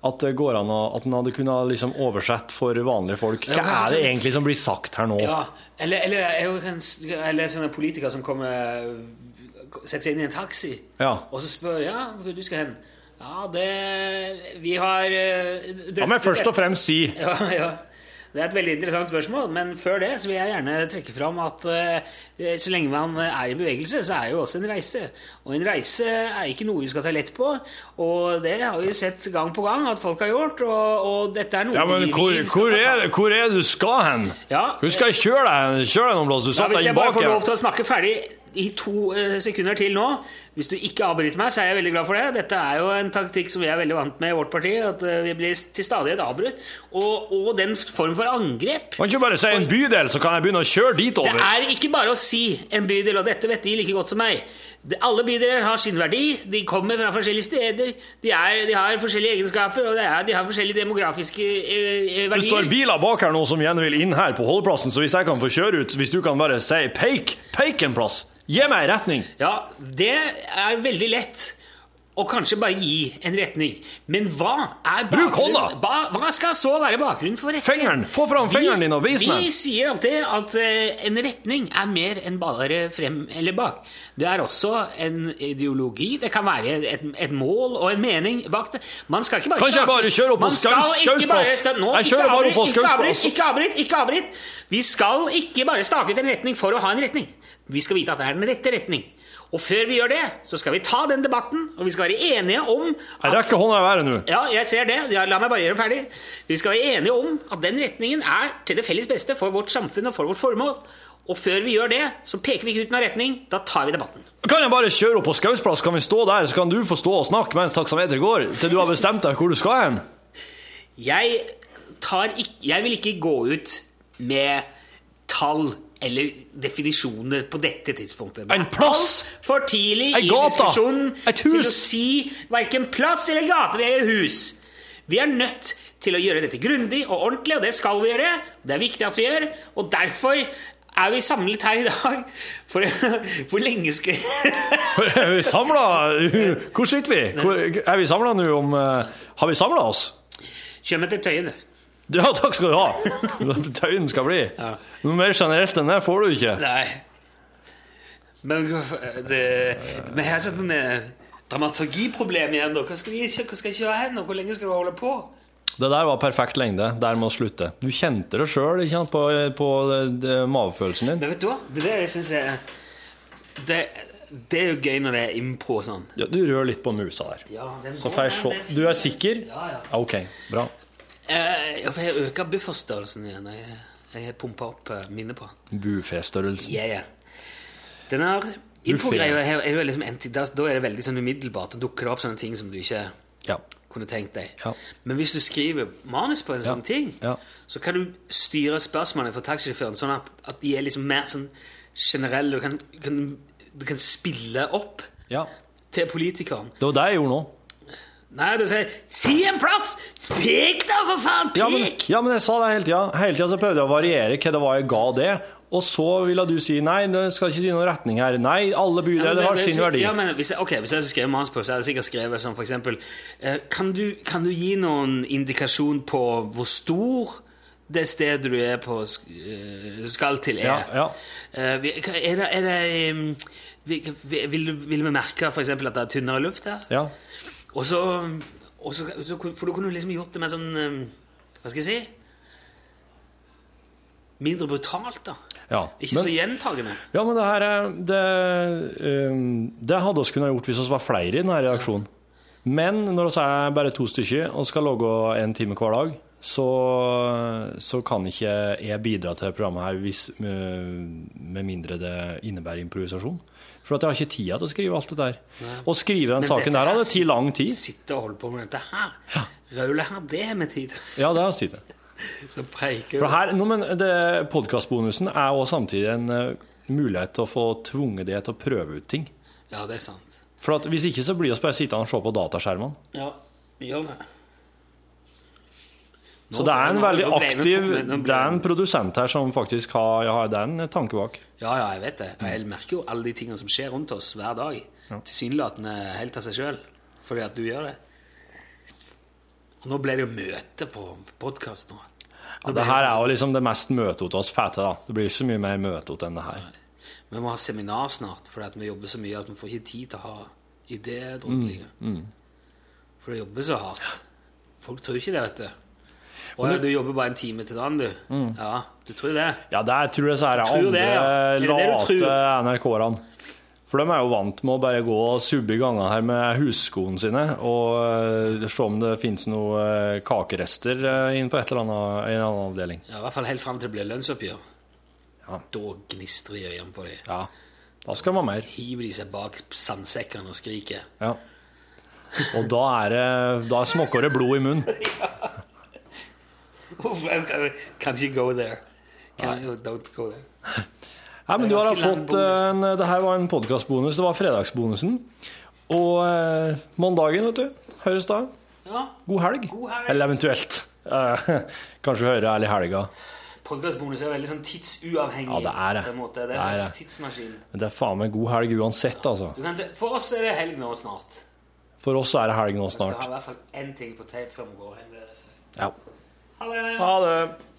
At det går an å, at en hadde kunnet liksom oversett for vanlige folk. Hva er altså- det egentlig som blir sagt her nå? Ja, eller, eller, eller sånne politikere som kommer Setter seg inn i en taxi, Ja. og så spør ja, hvor du skal hen. Ja, det Vi har drøftet Da må jeg først og fremst si Ja, ja. Det er et veldig interessant spørsmål, men før det så vil jeg gjerne trekke fram at eh, så lenge man er i bevegelse, så er jo også en reise. Og en reise er ikke noe vi skal ta lett på, og det har vi sett gang på gang at folk har gjort, og, og dette er noe Ja, men vi, hvor, skal hvor, er, hvor er det du skal hen? Ja, Hvor skal kjøre deg? Kjøre deg noen plass? Du satt Ja, her. hvis jeg bare får lov til å snakke ferdig i to eh, sekunder til nå Hvis du ikke avbryter meg, så er jeg veldig glad for det. Dette er jo en taktikk som vi er veldig vant med i vårt parti. At eh, vi blir til stadighet avbrutt. Og, og den form for angrep Kan ikke bare si en bydel, så kan jeg begynne å kjøre dit over? Det er ikke bare å si en bydel, og dette vet de like godt som meg. Alle bydeler har sin verdi, de kommer fra forskjellige steder, de, er, de har forskjellige egenskaper, og det er, de har forskjellige demografiske eh, verdier. Det står biler bak her nå som gjerne vil inn her på holdeplassen, så hvis jeg kan få kjøre ut, hvis du kan bare si peik, peik en plass, gi meg en retning. Ja, det er veldig lett. Og kanskje bare gi en retning. Men hva er Bruk hånda! Hva, hva skal så være bakgrunnen for retning? Fingeren! Få fram fingeren din og vis meg! Vi sier alltid at uh, en retning er mer enn bare frem eller bak. Det er også en ideologi. Det kan være et, et mål og en mening bak det. Man skal ikke bare Kanskje jeg bare kjører opp på Skausplass? Jeg kjører bare opp på Skausplass. Ikke avbryt, ikke avbryt! Vi skal ikke bare stake ut en retning for å ha en retning. Vi skal vite at det er den rette retning. Og før vi gjør det, så skal vi ta den debatten, og vi skal være enige om Jeg rekker hånda i været nå. ja, jeg ser det. Ja, la meg bare gjøre ferdig. Vi skal være enige om at den retningen er til det felles beste for vårt samfunn og for vårt formål. Og før vi gjør det, så peker vi ikke ut noen retning. Da tar vi debatten. Kan jeg bare kjøre opp på Skausplass, kan vi stå der, så kan du få stå og snakke mens taksameteret går, til du har bestemt deg hvor du skal hen? Jeg, tar ikke, jeg vil ikke gå ut med tall eller definisjoner på dette tidspunktet. Det En plass! For tidlig En i diskusjonen til å si hverken plass eller gater eller hus. Vi er nødt til å gjøre dette grundig og ordentlig, og det skal vi gjøre. Det er viktig at vi gjør, og derfor Er vi samlet her i dag? For hvor lenge skal [laughs] Er vi samla? Hvor sitter vi? Hvor, er vi samla nå om eh, Har vi samla oss? Kjør meg til Tøyen, du. Ja, takk skal du ha. Tøyen skal bli. Ja. Noe mer generelt enn det får du ikke. Nei. Men det, vi har sett noen dramaturgiproblem igjen. da. Hva skal vi hva skal kjøre hen, og hvor lenge skal du holde på? Det der var perfekt lengde. Der må slutte. Du kjente det sjøl på, på det- det- magefølelsen din. Men vet du hva? Det er syns jeg det, det er jo gøy når det er impro og sånn. Ja, du rører litt på musa der. Ja, den Så får jeg se. Du er sikker? Ja, ja. Ok, bra. Eh, ja, for jeg øker bufferstørrelsen igjen. Jeg, jeg pumpa opp eh, minnet på. Buffé-størrelsen. Yeah, yeah. Den her infogreia her er, liksom da, er det veldig sånn umiddelbart. Da dukker det opp sånne ting som du ikke Ja. kunne tenkt deg. Ja. Men hvis du skriver manus på en sånn ting, Ja. så kan du styre spørsmålene for taxisjåføren sånn at, at de er liksom mer sånn generelle. Du kan, kan, du kan spille opp ja. til politikeren. Det var det jeg gjorde nå. Nei, du sier 'Si en plass! Pek, da, for faen! Ja men, ja, men jeg sa det hele tida. Hele tida så prøvde jeg å variere hva det var jeg ga det. Og så ville du si nei, det skal ikke si noen retning her. Nei, alle bydeler har sin verdi. Ja, men hvis jeg, ok, hvis jeg skal skrive manus på, så hadde jeg sikkert skrevet som for eksempel eh, kan, du, kan du gi noen indikasjon på hvor stor det stedet du er på eh, skal til er? Ja, ja. Eh, er det, er det vil, vil vi merke for eksempel at det er tynnere luft her? Ja. Og så, og så, For du kunne liksom gjort det med sånn Hva skal jeg si? Mindre brutalt, da. Ja. Ikke Men- så gjentagende. Ja, men det her er Det, um, det hadde vi kunnet gjort hvis vi var flere i denne redaksjonen. Men når vi er bare to stykker og skal logge en time hver dag, så, så kan ikke jeg bidra til programmet her hvis, med, med mindre det innebærer improvisasjon. For jeg har ikke tida til å skrive alt det der. Å skrive den Men saken der hadde tatt lang tid. Sitte og holde på med dette her. Raule her, det har vi tid til. Ja, det har vi tid. [laughs] Så preiker For her, no, Podkastbonusen er også samtidig en uh, mulighet til å få tvunget det til å prøve ut ting. Ja, det er sant. For Hvis ikke så blir vi bare sittende og se på dataskjermene. Ja, vi gjør det. Så det er en veldig aktiv Det er en produsent her som faktisk har Ja, det er en tanke bak. Ja, ja, jeg vet det. Jeg merker jo alle de tingene som skjer rundt oss hver dag. Tilsynelatende helt av seg sjøl, fordi at du gjør det. Og nå ble det jo møte på podkast nå. Ja, det her er jo liksom det mest møtete oss fete. da. Det blir ikke så mye mer møte enn det her. Vi må ha seminar snart, fordi at vi jobber så mye at vi får ikke tid til å ha Mm, mm. For det jobber så hardt. Folk tror ikke det, vet du. Å du, du jobber bare en time til dagen, du? Mm. Ja, du tror det? Ja, der tror jeg så er det Tror andre det, ja. Late? NRK-erne. For de er jo vant med å bare gå og subbe i gangene her med husskoene sine og eh, se om det finnes noen eh, kakerester inn inne på et eller annet, en annen avdeling. Ja, I hvert fall helt fram til det blir lønnsoppgjør. Ja. Da gnistrer det i øynene på dem. Ja, da skal man mer. Hiver de seg bak sandsekkene og skriker. Ja. Og da er det Da smokker det blod i munnen. [laughs] Kan ikke go there. Can you, don't go there. [laughs] Nei, men du har fått eh, en, Det her var en podkastbonus. Det var fredagsbonusen. Og eh, mandagen, vet du. Høres da. Ja, God helg. God helg. Eller eventuelt. eh, [laughs] kanskje høre ærlig helga. Podcastbonus er veldig sånn tidsuavhengig. Ja, det er det. Det er Det er en slags tidsmaskin. Men det er faen meg god helg uansett, altså. Kan, for oss er det helg nå snart. For oss er det helg nå snart. Vi skal ha i hvert fall én ting på tape før vi går hjem. Ja. Ha det! Ha det.